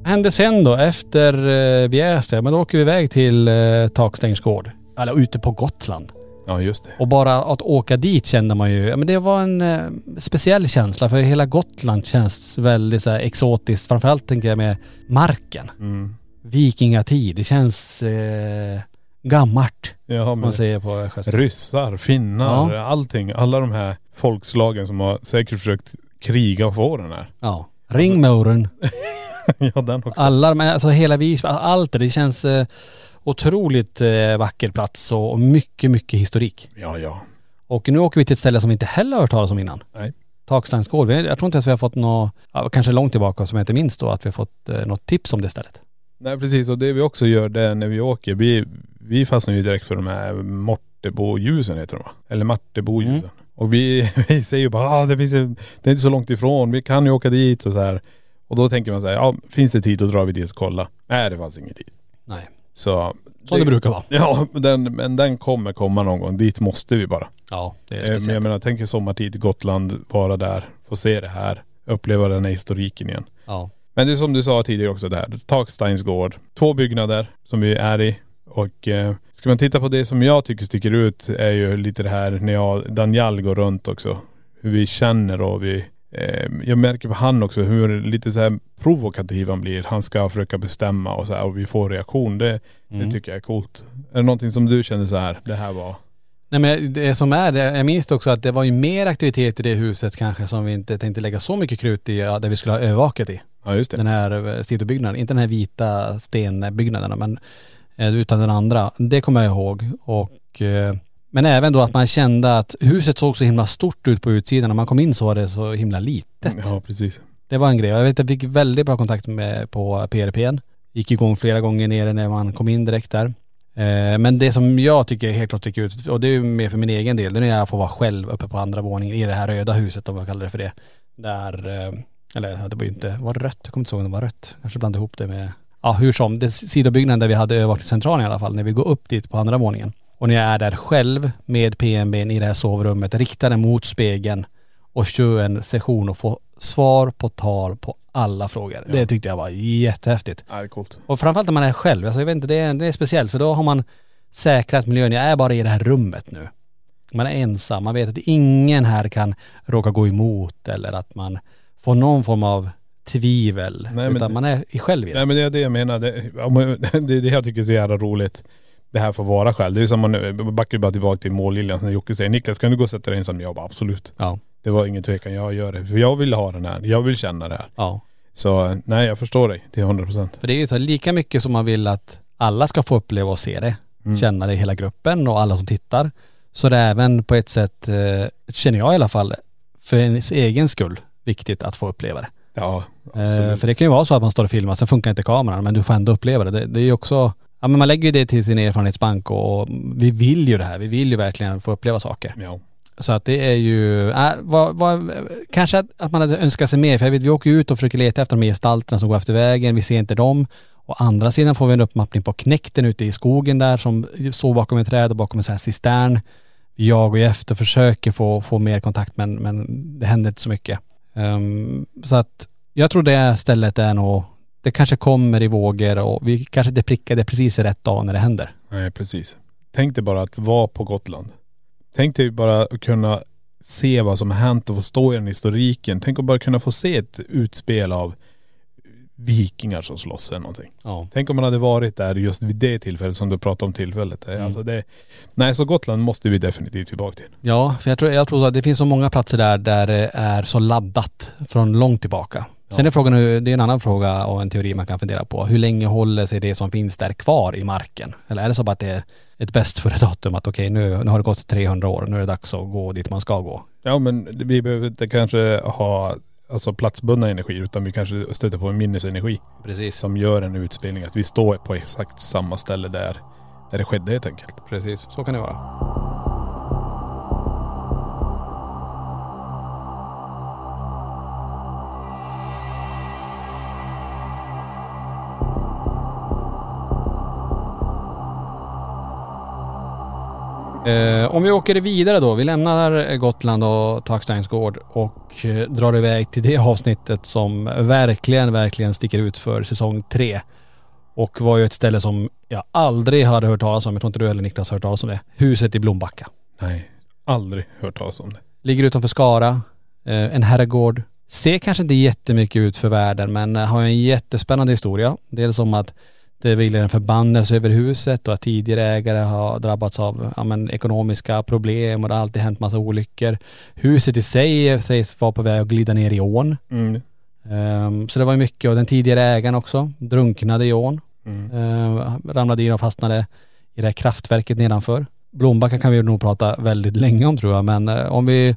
Vad hände sen då efter eh, Bjästa? Men då åker vi iväg till eh, Takstängs Eller ute på Gotland. Ja just det. Och bara att åka dit kände man ju, ja men det var en eh, speciell känsla för hela Gotland känns väldigt så här exotiskt. Framförallt tänker jag med marken. Mm. Vikingatid. Det känns eh, gammalt. Ja Som man säger på Sjöstrand. ryssar, finnar, allting. Alla de här folkslagen som har säkert försökt kriga och få den här. Ja. Ringmuren. <laughs> <laughs> ja den också. Alla här, alltså hela Visby, allt det. Det känns eh, otroligt eh, vacker plats och, och mycket, mycket historik. Ja ja. Och nu åker vi till ett ställe som vi inte heller har hört talas om innan. Nej. Takstrands gård. Vi- Jag tror inte ens vi har fått något, ja, kanske långt tillbaka som jag inte minns då, att vi har fått eh, något tips om det stället. Nej precis och det vi också gör det när vi åker, vi, vi fastnar ju direkt för de här Mortebo-ljusen heter de va? Eller Martebo-ljusen. Mm. Och vi, <laughs> vi säger ju bara ah, det finns ju, det är inte så långt ifrån, vi kan ju åka dit och så här. Och då tänker man så här, ja finns det tid då drar vi dit och kollar. Nej det fanns ingen tid. Nej. Så Som det brukar vara. Ja men den, men den kommer komma någon gång. Dit måste vi bara. Ja, det är Eh, Men jag speciellt. menar tänk er sommartid, Gotland, vara där, få se det här, uppleva den här historiken igen. Ja. Men det är som du sa tidigare också där, Taksteins gård. Två byggnader som vi är i. Och eh, ska man titta på det som jag tycker sticker ut är ju lite det här när jag, Daniel går runt också. Hur vi känner och vi, jag märker på han också hur lite så här provokativ han blir. Han ska försöka bestämma och så här och vi får reaktion. Det, Mm. det tycker jag är coolt. Är det någonting som du känner så här, det här var.. Nej men det som är det, jag minns också att det var ju mer aktivitet i det huset kanske som vi inte tänkte lägga så mycket krut i, där vi skulle ha övervaket i. Ja just det. Den här eh, sidobyggnaden, inte den här vita stenbyggnaden men eh, utan den andra. Det kommer jag ihåg och eh, men även då att man kände att huset såg så himla stort ut på utsidan. När man kom in så var det så himla litet. Ja precis. Det var en grej. Jag vet jag fick väldigt bra kontakt med på PRPn. Gick igång flera gånger nere när man kom in direkt där. Eh, Men det som jag tycker helt klart sticker ut, och det är ju mer för min egen del, det är när jag får vara själv uppe på andra våningen i det här röda huset om jag kallar det för det. Där, eh, eller det var ju inte, var det rött? Jag kommer inte ihåg om det var rött. Kanske blandade ihop det med, ja hur som, det sidobyggnaden där vi hade övervakningscentralen i alla fall, när vi går upp dit på andra våningen. Och när jag är där själv med PMBn i det här sovrummet, riktar den mot spegeln och kör en session och får svar på tal på alla frågor. Ja. Det tyckte jag var jättehäftigt. Ja det är coolt. Och framförallt när man är själv. Alltså jag vet inte, det är, det är speciellt för då har man säkrat miljön. Jag är bara i det här rummet nu. Man är ensam. Man vet att ingen här kan råka gå emot eller att man får någon form av tvivel. Nej, men- utan man är själv i det. Nej men det är det jag menar. Det, <laughs> det är det jag tycker är så jävla roligt. Det här får vara själv. Det är som man backar bara tillbaka till målliljan när Jocke säger Niklas kan du gå och sätta dig ensam? Jag bara absolut. Ja. Det var ingen tvekan, jag gör det. För jag vill ha den här. Jag vill känna det här. Ja. Så nej jag förstår dig till 100 procent. För det är ju så lika mycket som man vill att alla ska få uppleva och se det, känna det i hela gruppen och alla som tittar. Så det är även på ett sätt, eh, känner jag i alla fall, för ens egen skull, viktigt att få uppleva det. Ja, Eh, absolut. för det kan ju vara så att man står och filmar, sen funkar inte kameran men du får ändå uppleva det. Det, det är ju också, ja men man lägger ju det till sin erfarenhetsbank och, och vi vill ju det här. Vi vill ju verkligen få uppleva saker. Ja. Så att det är ju, äh, vad, vad, kanske att, att man hade önskat sig mer. För jag vet, vi åker ut och försöker leta efter de gestalterna som går efter vägen. Vi ser inte dem. Å andra sidan får vi en uppmappning på knäkten ute i skogen där som står bakom ett träd och bakom en sån här cistern. Jagar ju efter och försöker få, få mer kontakt men, men det händer inte så mycket. Ehm, så att jag tror det stället är nog, det kanske kommer i vågor och vi kanske inte prickar det precis i rätt dag när det händer. Nej precis. Tänk dig bara att vara på Gotland. Tänk dig bara att kunna se vad som har hänt och få stå i den historiken. Tänk att bara kunna få se ett utspel av vikingar som slåss eller någonting. Ja. Tänk om man hade varit där just vid det tillfället som du pratade om tillfället. Mm. Alltså det, nej så Gotland måste vi definitivt tillbaka till. Ja, för jag tror, jag tror att det finns så många platser där, där det är så laddat från långt tillbaka. Sen är frågan, det är en annan fråga och en teori man kan fundera på. Hur länge håller sig det som finns där kvar i marken? Eller är det så bara att det är ett bäst före datum att okej nu, nu har det gått 300 år, nu är det dags att gå dit man ska gå. Ja men vi behöver inte kanske ha alltså platsbundna energi utan vi kanske stöter på en minnesenergi Precis. som gör en utspelning. Att vi står på exakt samma ställe där, där det skedde helt enkelt. Precis, så kan det vara. Eh, om vi åker vidare då. Vi lämnar Gotland och Taksteins gård och eh, drar iväg till det avsnittet som verkligen, verkligen sticker ut för säsong tre. Och var ju ett ställe som jag aldrig hade hört talas om. Jag tror inte du heller Niklas har hört talas om det. Huset i Blombacka. Nej, aldrig hört talas om det. Ligger utanför Skara. Eh, en herrgård. Ser kanske inte jättemycket ut för världen men eh, har en jättespännande historia. Dels om att det vilar en förbannelse över huset och att tidigare ägare har drabbats av ja, men, ekonomiska problem och det har alltid hänt massa olyckor. Huset i sig sägs vara på väg att glida ner i ån. Mm. Ehm, så det var mycket och den tidigare ägaren också drunknade i ån. Mm. Ehm, ramlade in och fastnade i det här kraftverket nedanför. Blombacka kan vi nog prata väldigt länge om tror jag men eh, om vi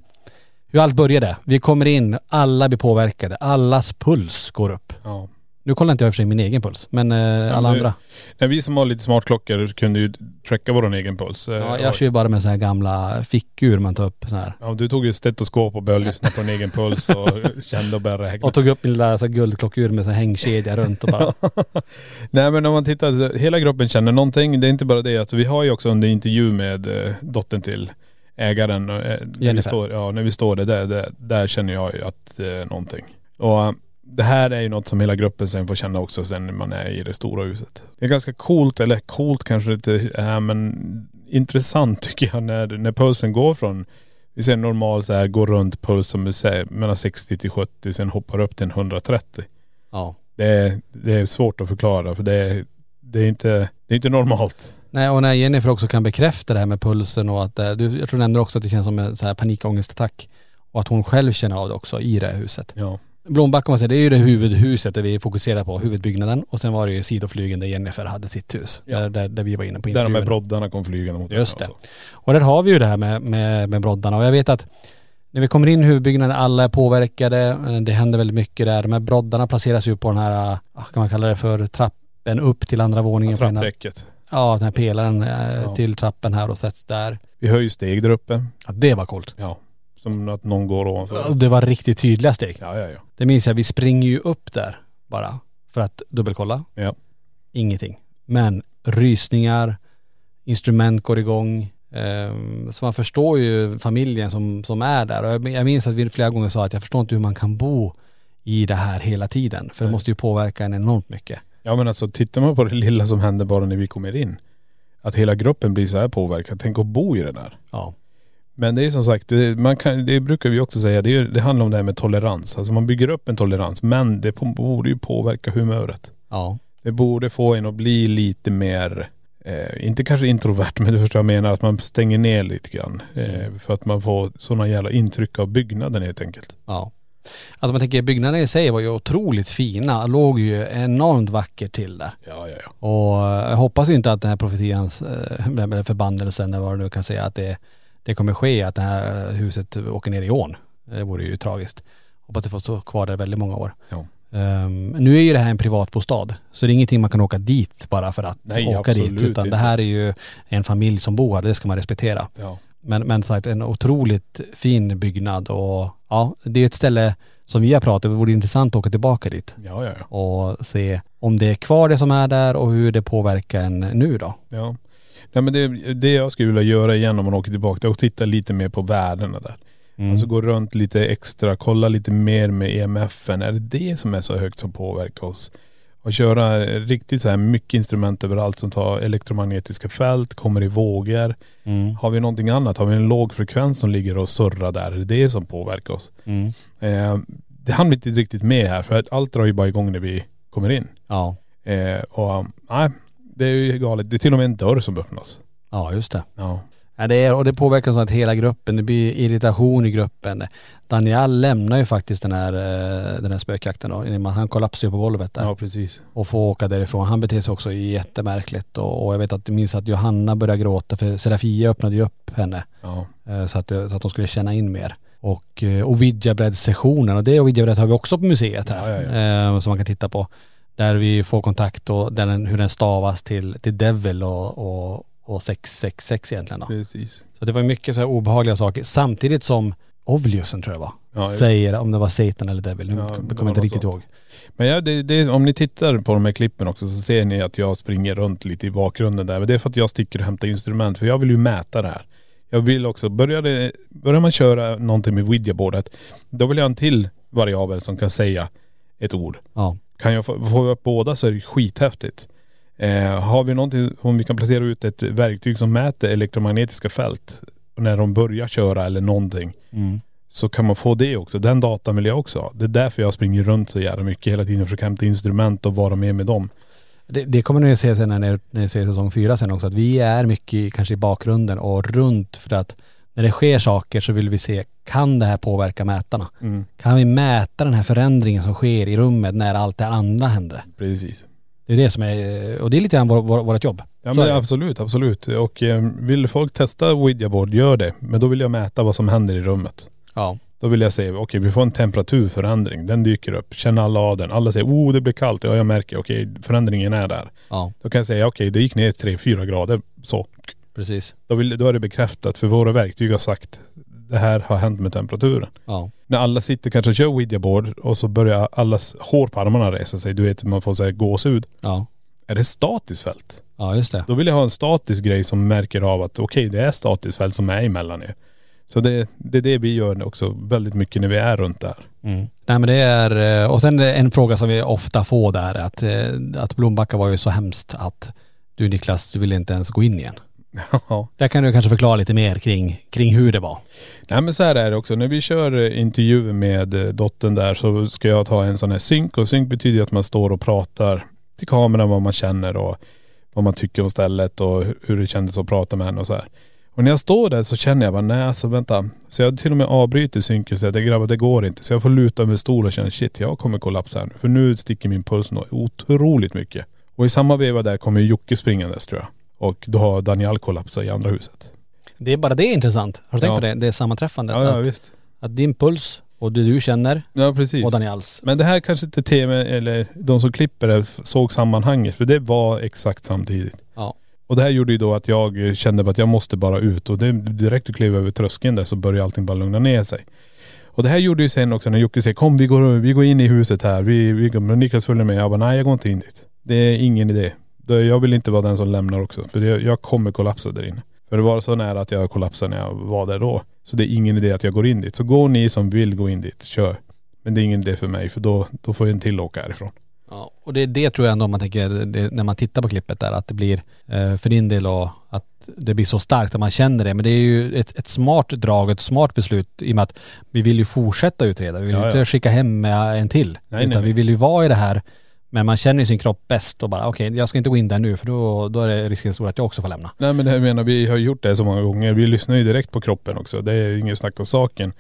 hur allt började. Vi kommer in, alla blir påverkade, allas puls går upp. Ja. Nu kollar inte jag i och för sig min egen puls men eh, alla nu- andra. Nej, vi som har lite smartklockor kunde ju tracka vår egen puls. Eh, Ja, jag kör ju bara med så här gamla fickur man tar upp så här. Ja, du tog ju stetoskop och började lyssna på din egen puls och <laughs> kände och började räkna. Och tog upp min lilla så guldklockur med så hängkedja runt och bara. <laughs> Nej men om man tittar, hela gruppen känner någonting. Det är inte bara det att vi har ju också under intervju med eh, dottern till ägaren. eh, När vi Jennifer. står, ja, när vi står där, där, där, känner jag ju att eh, någonting. Och det här är ju något som hela gruppen sen får känna också sen när man är i det stora huset. Det är ganska coolt, eller coolt kanske inte är men intressant <laughs> tycker jag när, när pulsen går från vi ser normal så här, går runt puls som vi säger mellan 60 till 70 sen hoppar upp till en 130. Ja. Det är, det är svårt att förklara för det är, det är, inte, det är inte normalt. Nej och när Jennifer också kan bekräfta det här med pulsen och att, eh, du, jag tror du nämnde också att det känns som en så här panikångestattack. Och att hon själv känner av det också i det här huset. Ja. Blombacka man säger, det är ju det huvudhuset där vi fokuserar på, huvudbyggnaden. Och sen var det ju sidoflygen där Jennifer hade sitt hus. Ja. Där, där, där vi var inne på Där de här intervjun. broddarna kom flygande mot Just det. och. Och där har vi ju det här med, med, med broddarna. Och jag vet att när vi kommer in i huvudbyggnaden, alla är påverkade. eh, Det händer väldigt mycket där. De här broddarna placeras ju på den här, ah, kan man kalla det för trappen upp till andra våningen. här- Trappdäcket. Ja, den här pelaren eh, Ja. till trappen här och sätts där. Vi ju steg där uppe. Ja, det var coolt. Ja. Som att någon går ovanför. Och Det var riktigt tydliga steg. Ja, ja, ja. Det minns jag, vi springer ju upp där bara för att dubbelkolla. Ja. Ingenting. Men rysningar, instrument går igång. ehm, så man förstår ju familjen som, som är där. Och jag, minns att vi flera gånger sa att jag förstår inte hur man kan bo i det här hela tiden. För det måste ju påverka en enormt mycket. Ja men alltså tittar man på det lilla som händer bara när vi kommer in. Att hela gruppen blir så här påverkad. Tänk att bo i det där. Ja. Men det är som sagt, det, man kan, det brukar vi också säga, det, är, det handlar om det här med tolerans. Alltså man bygger upp en tolerans men det på- borde ju påverka humöret. Ja. Det borde få en att bli lite mer, eh, inte kanske introvert men du förstår vad jag menar, att man stänger ner lite grann. Eh, för att man får sådana jävla intryck av byggnaden helt enkelt. Ja. Alltså man tänker byggnaden i sig var ju otroligt fina. Låg ju enormt vackert till där. Ja, ja, ja. Och eh, jag hoppas ju inte att den här profetians, eh, <laughs> med förbannelsen eller vad du nu kan säga, att det, det kommer ske att det här huset åker ner i ån. Det vore ju tragiskt. Hoppas det får stå kvar där väldigt många år. Ja. Ehm, nu är ju det här en privatbostad, så det är ingenting man kan åka dit bara för att Nej, åka dit. Utan det inte. här är ju en familj som bor här, det ska man respektera. Ja. Men, men sagt, en otroligt fin byggnad och ja, det är ett ställe som vi har pratat om, det vore intressant att åka tillbaka dit Ja, ja, ja. och se om det är kvar det som är där och hur det påverkar en nu då. Ja. Nej, men det, det jag skulle vilja göra igen om man åker tillbaka, det är att titta lite mer på värdena där. Mm. Alltså gå runt lite extra, kolla lite mer med EMFen. Är det det som är så högt som påverkar oss? Och köra riktigt så här mycket instrument överallt som tar elektromagnetiska fält, kommer i vågor. Mm. Har vi någonting annat? Har vi en låg frekvens som ligger och surrar där? Är det det som påverkar oss? Mm. Eh, det hann vi inte riktigt med här för att allt drar ju bara igång när vi kommer in. Ja. Eh, och nej, det är ju galet. Det är till och med en dörr som öppnas. ja, just det. Ja. Ja, det är, och det påverkar så att hela gruppen, det blir irritation i gruppen. Daniel lämnar ju faktiskt den här, eh, den här spökjakten då. Han kollapsar ju på golvet där. ja, precis. och få åka därifrån. Han beter sig också jättemärkligt och, och jag vet att jag minns att Johanna började gråta för Serafia öppnade ju upp henne Ja. eh, så att, så att de skulle känna in mer. Och eh, Ouija-bräd-sessionen och det Ouija-bräd har vi också på museet här Ja, ja, eh, som man kan titta på. Där vi får kontakt och den, hur den stavas till, till Devil och, och, och 666 egentligen då. Precis. Så det var mycket så här obehagliga saker samtidigt som Ovliusen tror jag var, Ja, säger om det var Satan eller Devil. Nu Ja, kommer inte riktigt sånt. ihåg. Men ja, det, det, om ni tittar på de här klippen också så ser ni att jag springer runt lite i bakgrunden där. Men det är för att jag sticker och hämtar instrument. För jag vill ju mäta det här. Jag vill också, börjar, börjar man köra någonting med Ouija-bordet, då vill jag ha en till variabel som kan säga ett ord. Ja. Kan jag få, få upp båda så är det skithäftigt. Eh, har vi någonting, om vi kan placera ut ett verktyg som mäter elektromagnetiska fält när de börjar köra eller någonting Mm. så kan man få det också. Den datan vill jag också ha. Det är därför jag springer runt så jävla mycket hela tiden och försöker hämta instrument och vara med med dem. Det, det kommer ni att se sen när ni, när ni ser säsong fyra sen också, att vi är mycket kanske i bakgrunden och runt för att när det sker saker så vill vi se, kan det här påverka mätarna? Kan vi mäta den här förändringen som sker i rummet när allt det andra händer? Precis. Det är det som är, och det är lite grann vår, vår, vårt jobb. Ja Så men absolut, absolut. Och eh, vill folk testa Ouija-board, gör det. Men då vill jag mäta vad som händer i rummet. Ja. Då vill jag se, okej vi får en temperaturförändring. Den dyker upp. Känner alla av den. Alla säger, oh det blir kallt. Ja jag märker, okej förändringen är där. Ja, Då kan jag säga, okej det gick ner 3-4 grader. Så. Precis. Då, vill, då är det bekräftat för våra verktyg har sagt, det här har hänt med temperaturen. Ja. när alla sitter kanske och kör Ouija-board och så börjar allas hår på armarna resa sig. Du vet man får säga gåshud. Ja. Är det statiskt fält? Ja, just det. Då vill jag ha en statisk grej som märker av att okej det är statiskt fält som är emellan er. Så det, det är det vi gör också väldigt mycket när vi är runt där. Mm. Nej men det är, eh, och sen en fråga som vi ofta får där att, eh, att Blombacka var ju så hemskt att du Niklas, du ville inte ens gå in igen. <laughs> Ja. Där kan du kanske förklara lite mer kring, kring hur det var. Nej men så här är det också. När vi kör eh, intervjuer med eh, dottern där så ska jag ta en sån här synk och synk betyder ju att man står och pratar till kameran vad man känner och vad man tycker om stället och hu- hur det kändes att prata med henne och så här. Och när jag står där så känner jag bara, nej alltså vänta. Så jag till och med avbryter synken och säger, det grabbar det går inte. Så jag får luta mig stol och känna, shit jag kommer kollapsa här nu. För nu sticker min puls otroligt mycket. Och i samma veva där kommer Jocke springandes tror jag. Och då har Daniel kollapsat i andra huset. Det är bara det är intressant. Har du tänkt Ja. på det? Det är sammanträffandet. Ja, ja att, visst. att din puls och det du känner Ja precis. och Daniels. Men det här kanske inte tv eller de som klipper det såg sammanhanget för det var exakt samtidigt. Ja. Och det här gjorde ju då att jag kände att jag måste bara ut och det direkt att kliva över tröskeln där så började allting bara lugna ner sig. Och det här gjorde ju sen också när Jocke säger kom vi går, vi går in i huset här, vi, vi Niklas följer med. Jag bara nej jag går inte in dit. Det är ingen idé. Jag vill inte vara den som lämnar också för jag, jag kommer kollapsa där inne. För det var så nära att jag kollapsade när jag var där då. Så det är ingen idé att jag går in dit. Så går ni som vill gå in dit, kör. Men det är ingen idé för mig för då, då får jag en till åka härifrån. Ja, och det, det tror jag ändå man tänker, det, när man tittar på klippet där, att det blir eh, för din del och att det blir så starkt att man känner det. Men det är ju ett, ett smart drag, ett smart beslut i och med att vi vill ju fortsätta utreda. Vi vill Ja, inte ja. skicka hem en till. Nej, utan nej. vi vill ju vara i det här. Men man känner ju sin kropp bäst och bara okej, jag ska inte gå in där nu för då, då är det risken stor att jag också får lämna. Nej men det jag menar, vi har gjort det så många gånger. Vi lyssnar ju direkt på kroppen också. Det är inget snack om saken.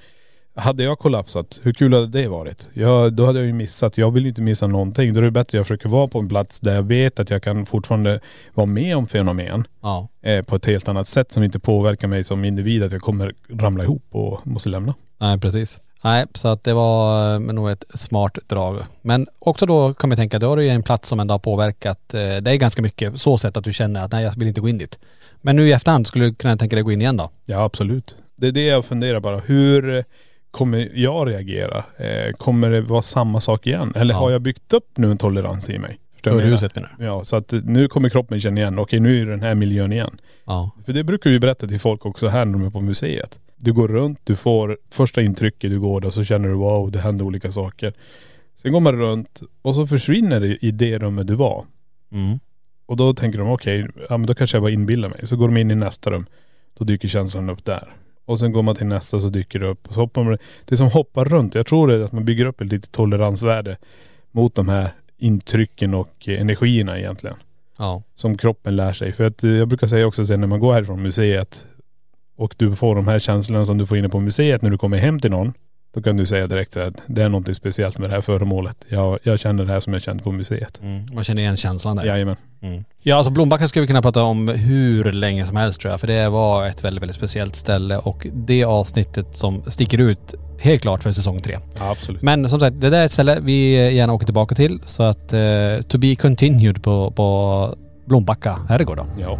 Hade jag kollapsat, hur kul hade det varit? Jag, då hade jag ju missat. Jag vill ju inte missa någonting. Då är det bättre att jag försöker vara på en plats där jag vet att jag kan fortfarande vara med om fenomen Ja. eh, på ett helt annat sätt som inte påverkar mig som individ att jag kommer ramla ihop och måste lämna. Nej precis. Nej, så att det var eh, nog ett smart drag. Men också då kan man tänka, då har du ju en plats som ändå har påverkat eh, dig ganska mycket. Så sätt att du känner att nej jag vill inte gå in dit. Men nu i efterhand skulle du kunna tänka dig gå in igen då? Ja absolut. Det är det jag funderar bara. Hur kommer jag reagera? Eh, kommer det vara samma sak igen? Eller Ja. har jag byggt upp nu en tolerans i mig? Vad jag menar? Ja, så att nu kommer kroppen känna igen, okej nu är det den här miljön igen. Ja. För det brukar vi berätta till folk också här när de är på museet. Du går runt, du får första intrycket, du går där så känner du wow, det händer olika saker. Sen går man runt och så försvinner det i det rummet du var. Mm. Och då tänker de okej, ja men då kanske jag bara inbillar mig. Så går de in i nästa rum. Då dyker känslan upp där. Och sen går man till nästa så dyker det upp. Och så hoppar man. Det är som hoppar runt. Jag tror det är att man bygger upp ett litet toleransvärde mot de här intrycken och energierna egentligen. Ja. Som kroppen lär sig. För att eh, jag brukar säga också sen när man går härifrån museet och du får de här känslorna som du får inne på museet när du kommer hem till någon. Då kan du säga direkt så här, det är något speciellt med det här föremålet. Jag, jag känner det här som jag kände på museet. Mm. Man känner igen känslan där. Jajamän. Mm. Ja alltså Blombacka skulle vi kunna prata om hur länge som helst tror jag. För det var ett väldigt, väldigt speciellt ställe och det avsnittet som sticker ut helt klart för säsong tre. Ja, absolut. Men som sagt, det där är ett ställe vi gärna åker tillbaka till. Så att eh, to be continued på, på Blombacka herrgård då. Ja.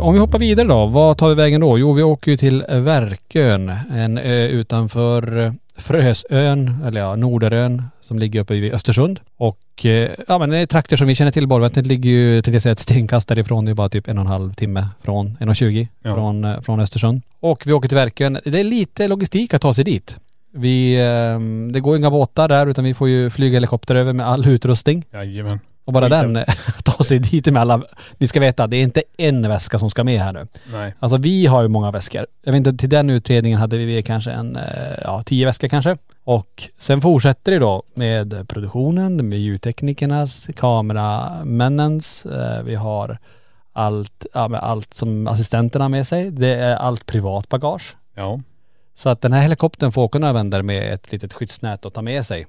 Om vi hoppar vidare då, vad tar vi vägen då? Jo, vi åker ju till Verkön, en ö utanför eh, Frösön, eller ja, Norderön, som ligger uppe vid Östersund. Och eh, ja men det är trakter som vi känner till. Borgvattnet ligger ju, tänkte jag säga, ett stenkast därifrån. Det är bara typ en och en halv timme från, 1.20 Ja. från, eh, från Östersund. Och vi åker till Verkön. Det är lite logistik att ta sig dit. Vi, eh, det går inga båtar där utan vi får ju flyga helikopter över med all utrustning. Jajamän. Och bara Skit. den, <laughs> ta sig dit med alla, ni ska veta, det är inte en väska som ska med här nu. Nej. Alltså vi har ju många väskor. Jag vet inte, till den utredningen hade vi kanske en, eh, ja tio väskor kanske. Och sen fortsätter det då med produktionen, med ljudteknikernas, kameramännens, eh, vi har allt, ja, med allt som assistenterna har med sig. Det är allt privat bagage. Ja. Så att den här helikoptern får åka över med ett litet skyddsnät och ta med sig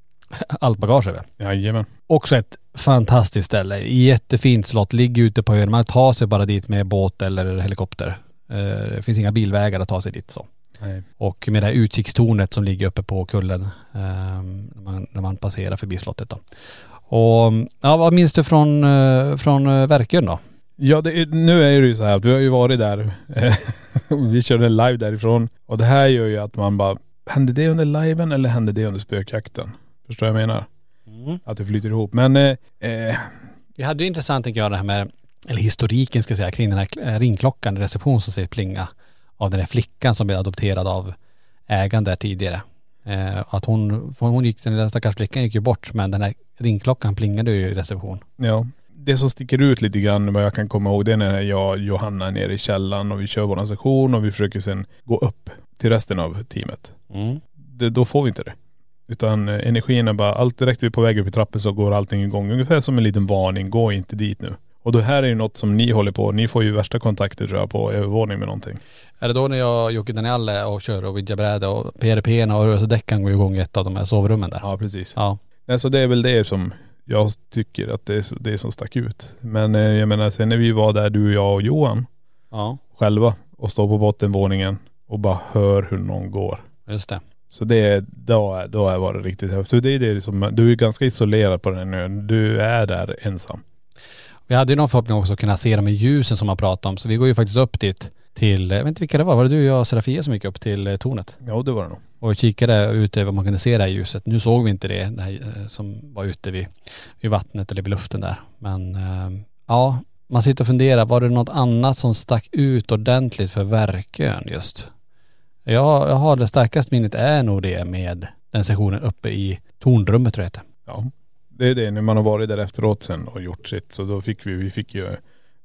<laughs> allt bagage över. Jajamän. Också ett fantastiskt ställe. Jättefint slott. Ligger ute på ön. Man tar sig bara dit med båt eller helikopter. Eh, Det finns inga bilvägar att ta sig dit så. Nej. Och med det här utkikstornet som ligger uppe på kullen eh, när, man, när man passerar förbi slottet då. Och ja, vad minns du från, eh, från eh, Verkön då? Ja, det nu är det ju så här att vi har ju varit där. <laughs> vi körde live därifrån. Och det här gör ju att man bara, hände det under liven eller hände det under spökjakten? Förstår du vad jag menar? Att det flyter ihop. Men eh, eh, Vi hade ju intressant tycker jag det här med, eller historiken ska jag säga, kring den här eh, ringklockan i reception som säger plinga av den här flickan som blev adopterad av ägaren där tidigare. Eh, att hon, hon gick, den lilla stackars flickan gick ju bort men den här ringklockan plingade ju i reception. Ja. Det som sticker ut lite grann vad jag kan komma ihåg det är när jag och Johanna är nere i källaren och vi kör våran session och vi försöker sen gå upp till resten av teamet. Mm. Det, då får vi inte det. Utan eh, energin är bara, allt direkt vi är på väg upp i trappen så går allting igång. Ungefär som en liten varning, gå inte dit nu. Och det här är ju något som ni håller på, ni får ju värsta kontakter tror jag på övervåning med någonting. Är det då när jag och Jocke Daniel är och kör och vidjabräde och PRP och rörelsedäckan går igång i ett av de här sovrummen där? Ja precis. Ja. Nej, så det är väl det som jag tycker att det är det som stack ut. Men eh, jag menar sen när vi var där du, jag och Johan Ja, själva och står på bottenvåningen och bara hör hur någon går. just det. Så det, då, då var det riktigt häftigt. Så det är det som, du är ganska isolerad på den ön. Du är där ensam. Vi hade ju någon förhoppning också att kunna se de här ljusen som man pratade om. Så vi går ju faktiskt upp dit till, jag vet inte vilka det var, var det du, jag och Serafia som gick upp till eh, tornet? Ja det var det nog. Och kikade ut över vad man kunde se det här ljuset. Nu såg vi inte det, det här, eh, som var ute vid, vid vattnet eller vid luften där. Men eh, ja, man sitter och funderar, var det något annat som stack ut ordentligt för Verkön just? Jag, jag har det starkaste minnet är nog det med den sessionen uppe i tornrummet tror jag det. Ja. Det är det, när man har varit där efteråt sen och gjort sitt. Så då fick vi, vi fick ju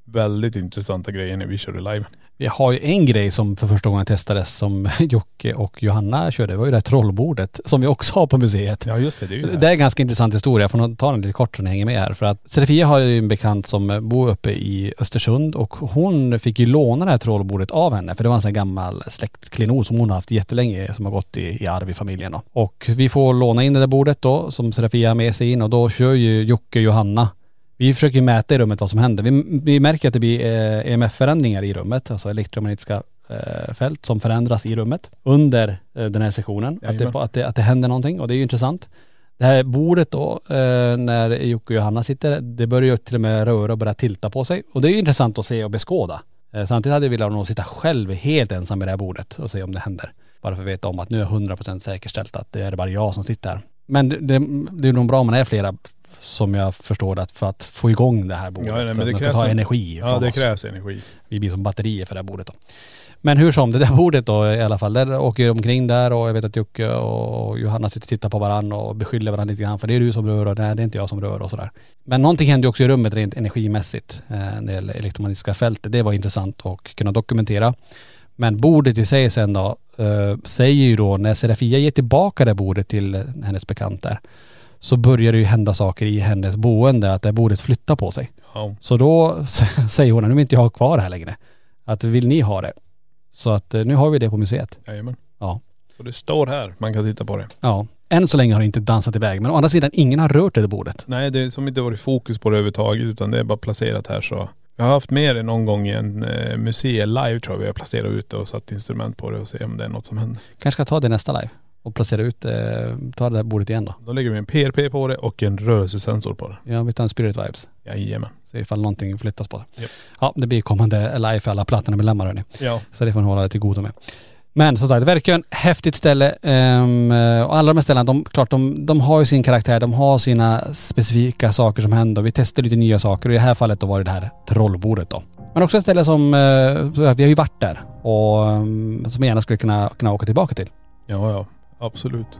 väldigt intressanta grejer när vi körde live. Vi har ju en grej som för första gången testades som <laughs> Jocke och Johanna körde. Det var ju det här trollbordet som vi också har på museet. Ja just det, det är ju det. Det är en ganska intressant historia. Jag får ta den lite kort så ni hänger med här. För att Serafia har ju en bekant som bor uppe i Östersund och hon fick ju låna det här trollbordet av henne. För det var en sån här gammal släktklenod som hon har haft jättelänge som har gått i, i arv i familjen då. Och vi får låna in det där bordet då som Serafia har med sig in och då kör ju Jocke och Johanna vi försöker mäta i rummet vad som händer. Vi, vi märker att det blir eh, EMF-förändringar i rummet, alltså elektromagnetiska eh, fält som förändras i rummet under eh, den här sessionen. Att det, att, det, att det händer någonting och det är ju intressant. Det här bordet då, eh, när Jocke och Johanna sitter, det börjar ju till och med röra och börja tilta på sig. Och det är ju intressant att se och beskåda. Eh, samtidigt hade jag velat nog sitta själv helt ensam med det här bordet och se om det händer. Bara för att veta om att nu är 100% säkerställt att det är bara jag som sitter här. Men det, det, det är nog bra om man är flera som jag förstår det, för att få igång det här bordet. Ja, nej, men det krävs ta en- energi Ja det oss. krävs energi. Vi blir som batterier för det här bordet då. Men hur som, det där bordet då i alla fall, där åker jag omkring där och jag vet att Jocke och Johanna sitter och tittar på varandra och beskyller varandra lite grann för det är du som rör och nej det är inte jag som rör och sådär. Men någonting hände också i rummet rent energimässigt eh, när det gäller elektromagnetiska fältet. Det var intressant att kunna dokumentera. Men bordet i sig sen då, eh, säger ju då när Serafia ger tillbaka det bordet till hennes bekant där, så börjar det ju hända saker i hennes boende, att det här bordet flyttar på sig. Ja. Så då <laughs> säger hon, nu vill inte jag ha kvar det här längre. Att vill ni ha det? Så att eh, nu har vi det på museet. Jajamän. Ja. Så det står här, man kan titta på det. Ja. Än så länge har det inte dansat iväg. Men å andra sidan, ingen har rört det där bordet. Nej det är som inte varit fokus på det överhuvudtaget utan det är bara placerat här så. Jag har haft med det någon gång i en eh, museet live tror jag. Vi har placerat ut det och satt instrument på det och se om det är något som händer. Kanske ska ta det nästa live. Och placera ut, eh, ta det där bordet igen då. Då lägger vi en PRP på det och en rörelsesensor på det. Ja, vi tar en spirit vibes. Jajamän. Se ifall någonting flyttas på det. Japp. Ja, det blir kommande live för alla Platinum-medlemmar hörni. Ja. Så det får ni hålla det till godo med. Men som sagt, det verkar ju en häftigt ställe. ehm, och alla de här ställena, de, klart de, de har ju sin karaktär, de har sina specifika saker som händer. Vi testar lite nya saker och i det här fallet då var det det här trollbordet då. Men också ett ställe som, så att vi har ju varit där och ehm, som jag gärna skulle kunna, kunna åka tillbaka till. Ja ja, absolut.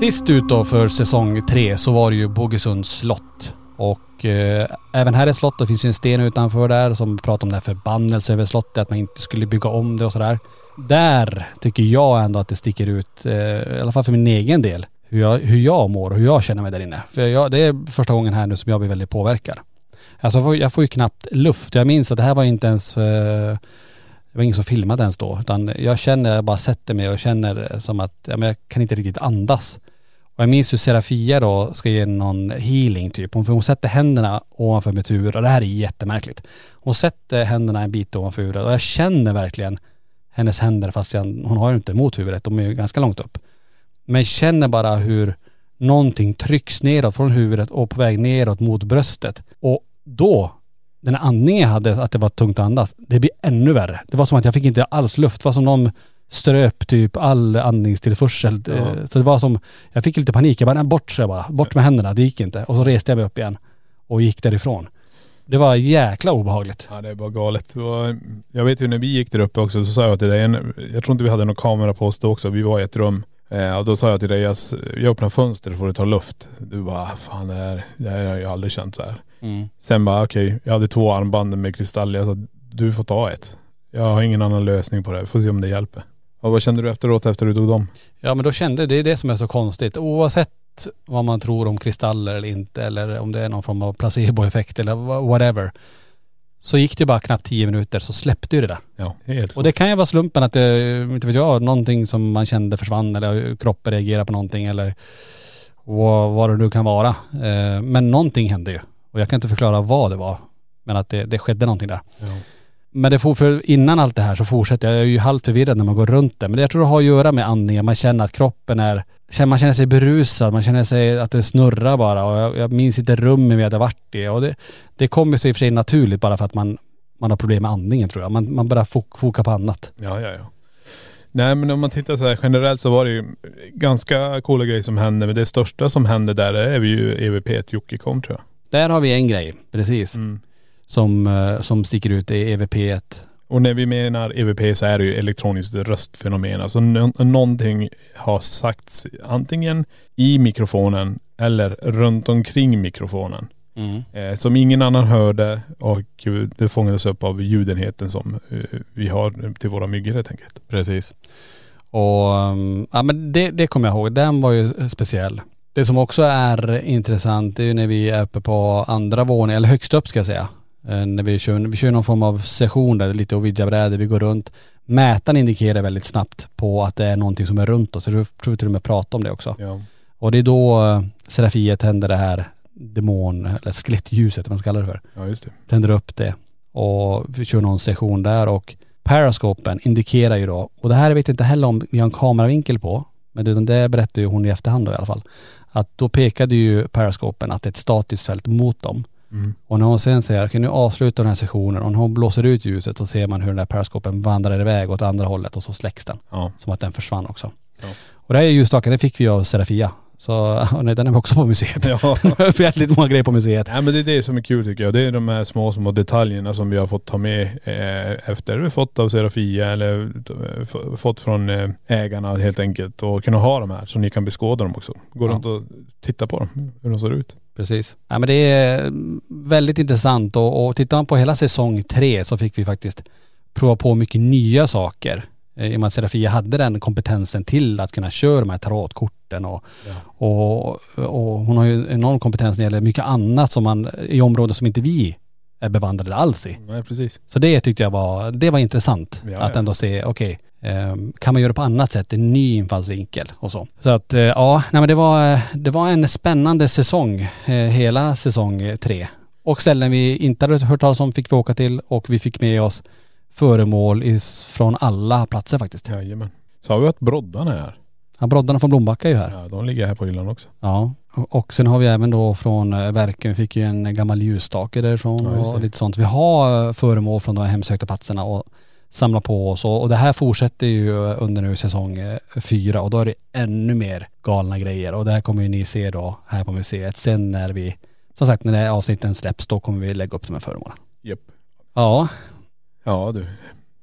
Sist ut då för säsong tre så var det ju Bogesunds slott. Och eh, även här är slottet, det finns ju en sten utanför där som pratar om den här förbannelsen över slottet, att man inte skulle bygga om det och sådär. Där tycker jag ändå att det sticker ut, eh, i alla fall för min egen del, hur jag, hur jag mår och hur jag känner mig där inne. För jag, det är första gången här nu som jag blir väldigt påverkad. Alltså jag får, jag får ju knappt luft. Jag minns att det här var inte ens, eh, det var ingen som filmade ens då. Utan jag känner, jag bara sätter mig och känner eh, som att, ja, men jag kan inte riktigt andas. Och jag minns hur Serafia då ska ge någon healing typ. Hon, för hon sätter händerna ovanför mitt huvud och det här är jättemärkligt. Hon sätter händerna en bit ovanför huvudet och jag känner verkligen hennes händer fast jag, hon har ju inte mot huvudet, de är ju ganska långt upp. Men jag känner bara hur någonting trycks neråt från huvudet och på väg neråt mot bröstet. Och då, den andningen jag hade, att det var tungt att andas, det blir ännu värre. Det var som att jag fick inte alls luft. Det var som någon ströp typ all andningstillförsel. Ja. Eh, Så det var som, jag fick lite panik. Jag bara, bort så bara. Bort med händerna. Det gick inte. Och så reste jag mig upp igen och gick därifrån. Det var jäkla obehagligt. Ja det bara galet. Var, jag vet ju när vi gick där uppe också så sa jag till dig, jag tror inte vi hade någon kamera på oss då också, vi var i ett rum. Eh, och då sa jag till dig, jag, jag öppnar fönstret får du ta luft. Du bara, fan det här, det här har jag aldrig känt så här. Sen bara okej, jag hade två armband med kristall. Jag sa du får ta ett. Jag har ingen annan lösning på det. Får se om det hjälper. Och vad kände du efteråt efter du tog dem? Ja men då kände, det är det som är så konstigt. Oavsett vad man tror om kristaller eller inte eller om det är någon form av placeboeffekt eller wha- whatever. Så gick det bara knappt tio minuter så släppte ju det där. Ja, helt Och det kan ju vara slumpen att det, inte vet jag, någonting som man kände försvann eller kroppen reagerar på någonting eller vad, vad det nu kan vara. Eh, Men någonting hände ju. Och jag kan inte förklara vad det var. Men att det, det skedde någonting där. Ja. Men det får, för innan allt det här så fortsätter jag, jag är ju halvt förvirrad när man går runt det. Men det jag tror det har att göra med andningen. Man känner att kroppen är, man känner sig berusad, man känner sig att det snurrar bara. Och jag, jag minns inte rummet vi hade varit i. Och det, det kommer sig i och för sig naturligt bara för att man, man har problem med andningen tror jag. Man, man bara fok, fokar på annat. Ja, ja, ja. Nej men om man tittar så här generellt så var det ju ganska coola grejer som hände. Men det största som hände där är ju EVP Jocke kom tror jag. Där har vi en grej, precis. Mm. Som, eh, som sticker ut E EVP1. Och när vi menar EVP så är det ju elektroniskt röstfenomen. Alltså nå- någonting har sagts antingen i mikrofonen eller runt omkring mikrofonen. Eh, som ingen annan hörde och det fångades upp av ljudenheten som eh, vi har till våra myggor helt enkelt. Precis. Och um, ja men det, det kommer jag ihåg. Den var ju speciell. Det som också är intressant är ju när vi är uppe på andra våningen, eller högst upp ska jag säga. Eh, När vi kör, vi kör någon form av session där, lite ouija-brädor, vi går runt. Mätaren indikerar väldigt snabbt på att det är någonting som är runt oss. Så du tror vi till och med prata om det också. Ja. Och det är då eh, Serafiet tänder det här demon, eller skelettljuset, man ska kalla det för. ja, just det. tänder upp det och vi kör någon session där och periscopen indikerar ju då, och det här vet jag inte heller om vi har en kameravinkel på, men utan det berättar ju hon i efterhand då i alla fall, att då pekade ju periscopen att det är ett statiskt fält mot dem. Mm. Och när hon sen säger, okej nu avslutar den här sessionen och när hon blåser ut ljuset så ser man hur den där periscopen vandrar iväg åt andra hållet och så släcks den. Ja. Som att den försvann också. Ja. Och det här är ljusstaken, det fick vi av Serafia. Så och <laughs> nej, den är också på museet. Ja. <laughs> Väldigt många grejer på museet. Nej men det är det som är kul tycker jag. Det är de här små, små detaljerna som vi har fått ta med eh, efter. Vi fått av Serafia eller eh, fått från eh, ägarna helt enkelt. Och kunna ha de här så ni kan beskåda dem också. Gå Ja. runt och titta på dem, hur de ser ut. Precis. Ja, men det är väldigt intressant och, och tittar man på hela säsong tre så fick vi faktiskt prova på mycket nya saker. Eh, I och med att Serafia hade den kompetensen till att kunna köra de här tarotkorten och, och, och hon har ju en enorm kompetens när det gäller mycket annat som man, i områden som inte vi är bevandrade alls i. Nej precis. Så det tyckte jag var, det var intressant. Ja, att ja. ändå se, okej, ehm, kan man göra på annat sätt? En ny infallsvinkel och så. Så att eh, ja, nej men det var, det var en spännande säsong, eh, hela säsong tre. Och ställen vi inte hade hört talas om fick vi åka till och vi fick med oss föremål från alla platser faktiskt. Jajamän. Så har vi att broddarna är här. Ja, broddarna från Blombacka är ju här. Ja de ligger här på hyllan också. Ja. Och- sen har vi även då från eh, verken, vi fick ju en gammal ljusstake därifrån Ja, och det. lite sånt. Vi har föremål från de här hemsökta platserna och samla på oss och, och det här fortsätter ju under nu säsong eh, fyra och då är det ännu mer galna grejer och det här kommer ju ni se då här på museet. Sen när vi, som sagt när det här avsnitten släpps då kommer vi lägga upp de här föremålen. Japp. Ja, Ja du.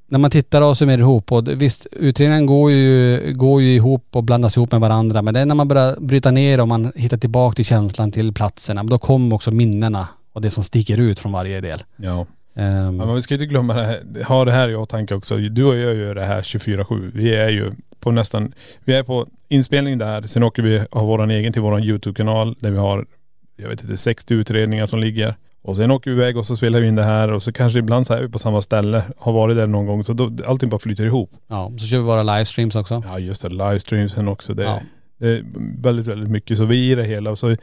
när man tittar och summerar ihop och visst utredningen går ju, går ju ihop och blandas ihop med varandra men det är när man börjar bryta ner och man hittar tillbaka till känslan till platserna, då kommer också minnena och det som sticker ut från varje del. Ja. Ehm, Ja, men vi ska ju inte glömma det här, ha det här i åtanke också. Du och jag gör det här 24-7. Vi är ju på nästan, vi är på inspelning där. Sen åker vi, har våran egen till våran YouTube-kanal där vi har, jag vet inte, 60 utredningar som ligger. Och sen åker vi iväg och så spelar vi in det här och så kanske ibland så är vi på samma ställe, har varit där någon gång. Så då, allting bara flyter ihop. ja, så kör vi våra livestreams också. Ja just det, livestreamsen också. Det, Ja. det är väldigt, väldigt mycket. Så vi är i det hela. Och så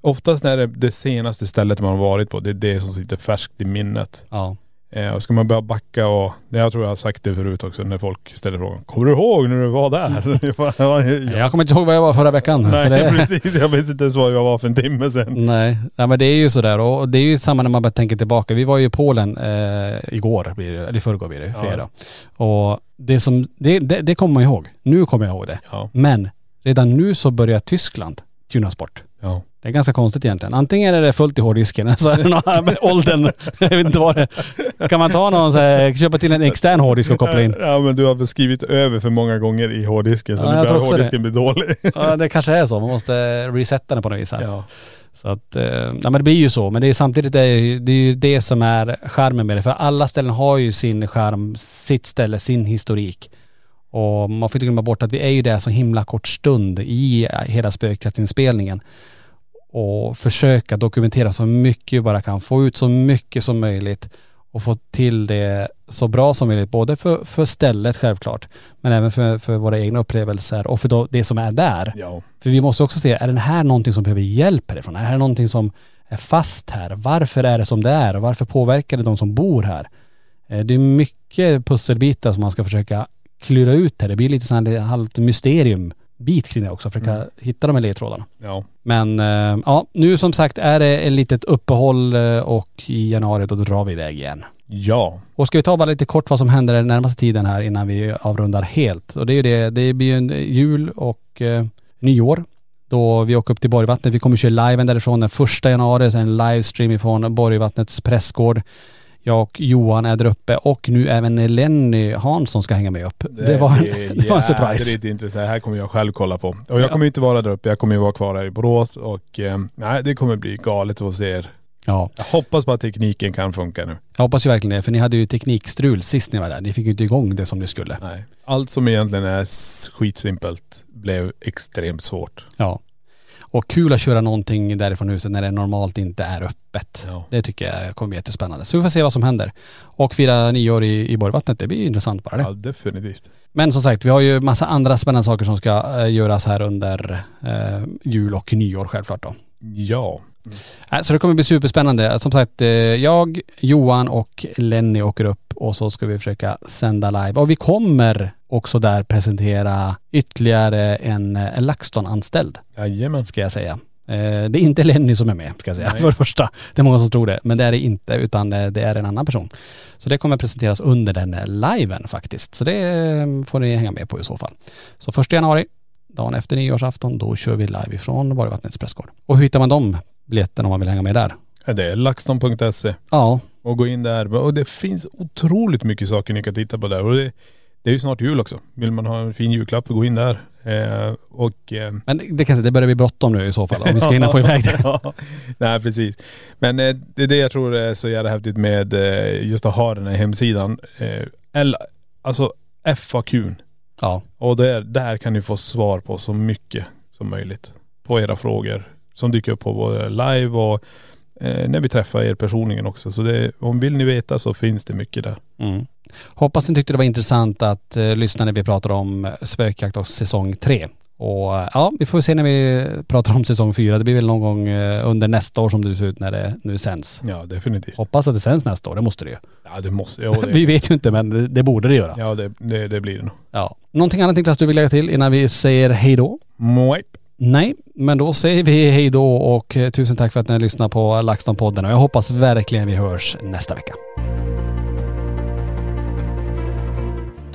oftast är det det senaste stället man har varit på, det är det som sitter färskt i minnet. Ja. Eh, och ska man börja backa och, jag tror jag har sagt det förut också när folk ställer frågan. Kommer du ihåg när du var där? Jag bara, ja, ja. Jag kommer inte ihåg vad jag var förra veckan. Nej det, <laughs> precis, jag vet inte ens vad jag var för en timme sedan. Nej, ja, men det är ju sådär och det är ju samma när man bara tänker tillbaka. Vi var ju i Polen eh, igår, blir det, eller i förrgår blir det, Ja. fredag. Och det som, det, det, det kommer man ihåg. Nu kommer jag ihåg det. Ja. Men redan nu så börjar Tyskland tunas bort. Ja. Det är ganska konstigt egentligen. Antingen är det fullt i hårddisken, <laughs> alltså åldern, jag vet inte vad det Kan man ta någon så här, köpa till en extern hårddisk och koppla in? Ja men du har väl skrivit över för många gånger i hårddisken så Ja, nu börjar hårddisken bli dålig. Ja det kanske är så, man måste resetta den på något vis här. Ja. Så att, eh, ja men det blir ju så. Men det är samtidigt det är, ju- det är ju det som är skärmen med det. För alla ställen har ju sin skärm, sitt ställe, sin historik. Och man får inte glömma bort att vi är ju där så himla kort stund i hela spökjaktinspelningen. Och försöka dokumentera så mycket vi bara kan. Få ut så mycket som möjligt. Och få till det så bra som möjligt. Både för, för stället självklart. Men även för, för våra egna upplevelser och för då, det som är där. Ja. För vi måste också se, är den här någonting som behöver hjälp härifrån? Är det här någonting som är fast här? Varför är det som det är? Och varför påverkar det de som bor här? Eh, Det är mycket pusselbitar som man ska försöka klura ut här. Det blir lite här halvt mysteriumbit kring det också. Försöka hitta de här ledtrådarna. Ja. Men eh, ja, nu som sagt är det ett litet uppehåll eh, och i januari då drar vi iväg igen. Ja. Och ska vi ta bara lite kort vad som händer den närmaste tiden här innan vi avrundar helt. Och det är ju det, det blir ju en jul och eh, nyår. Då vi åker upp till Borgvattnet. Vi kommer köra liven därifrån den första januari. Sen en livestream ifrån Borgvattnets pressgård. Jag och Johan är där uppe och nu även Lenny Hansson ska hänga med upp. Det, var, en, <laughs> det var en surprise. jädrigt intressant. Det här kommer jag själv kolla på. Och jag kommer inte vara där uppe. Jag kommer ju vara kvar här i Borås och eh, nej det kommer bli galet att se er. Ja, Jag hoppas på att tekniken kan funka nu. jag hoppas ju verkligen det. För ni hade ju teknikstrul sist ni var där. Ni fick ju inte igång det som ni skulle. Nej. Allt som egentligen är skitsimpelt blev extremt svårt. Ja. Och kul att köra någonting därifrån huset när det normalt inte är öppet. Ja. Det tycker jag kommer bli jättespännande. Så vi får se vad som händer. Och fira nyår i, i Borgvattnet, det blir intressant bara det. Ja definitivt. Men som sagt, vi har ju massa andra spännande saker som ska eh, göras här under eh, jul och nyår självklart då. Ja. Äh, Så det kommer bli superspännande. Som sagt, eh, jag, Johan och Lenny åker upp och så ska vi försöka sända live. Och vi kommer också där presentera ytterligare en, en LaxTon-anställd Jajamän. ska jag säga. Eh, Det är inte Lenny som är med, ska jag säga, Nej. <laughs> för det första. Det är många som tror det, men det är det inte, utan eh, det är en annan person. Så det kommer presenteras under den eh, liven faktiskt. Så det eh, får ni hänga med på i så fall. Så första januari, dagen efter nyårsafton, då kör vi live ifrån Borgvattnets pressgård. Och hur hittar man de biljetterna om man vill hänga med där? Det är laxton.se. Ja, Och gå in där. Och det finns otroligt mycket saker ni kan titta på där. Och det, det är ju snart jul också. Vill man ha en fin julklapp, gå in där. Eh, och eh, men det, kan det börjar bli bråttom nu i så fall, om vi ska hinna få iväg det. <laughs> Ja, Nej precis. Men eh, det är det jag tror är så jävla häftigt med eh, just att ha den här hemsidan. Eh, eller, alltså FAQn. Ja, Och där, där kan ni få svar på så mycket som möjligt. På era frågor som dyker upp på både live och eh, när vi träffar er personligen också. Så det, om vill ni veta så finns det mycket där. Mm. Hoppas ni tyckte det var intressant att eh, lyssna när vi pratar om eh, spökjakt och säsong tre. Och eh, ja, vi får se när vi pratar om säsong fyra. Det blir väl någon gång eh, under nästa år som det ser ut när det nu sänds. Ja definitivt. Hoppas att det sänds nästa år, det måste det ju. Ja det måste, ja, <laughs> vi det, vet ju inte men det, det borde det göra. Ja. ja det, det, det blir det nog. Någonting annat Niklas du vill lägga till innan vi säger hej då? Mwip. Nej, men då säger vi hej då och tusen tack för att ni har lyssnat på LaxTon-podden och jag hoppas verkligen vi hörs nästa vecka.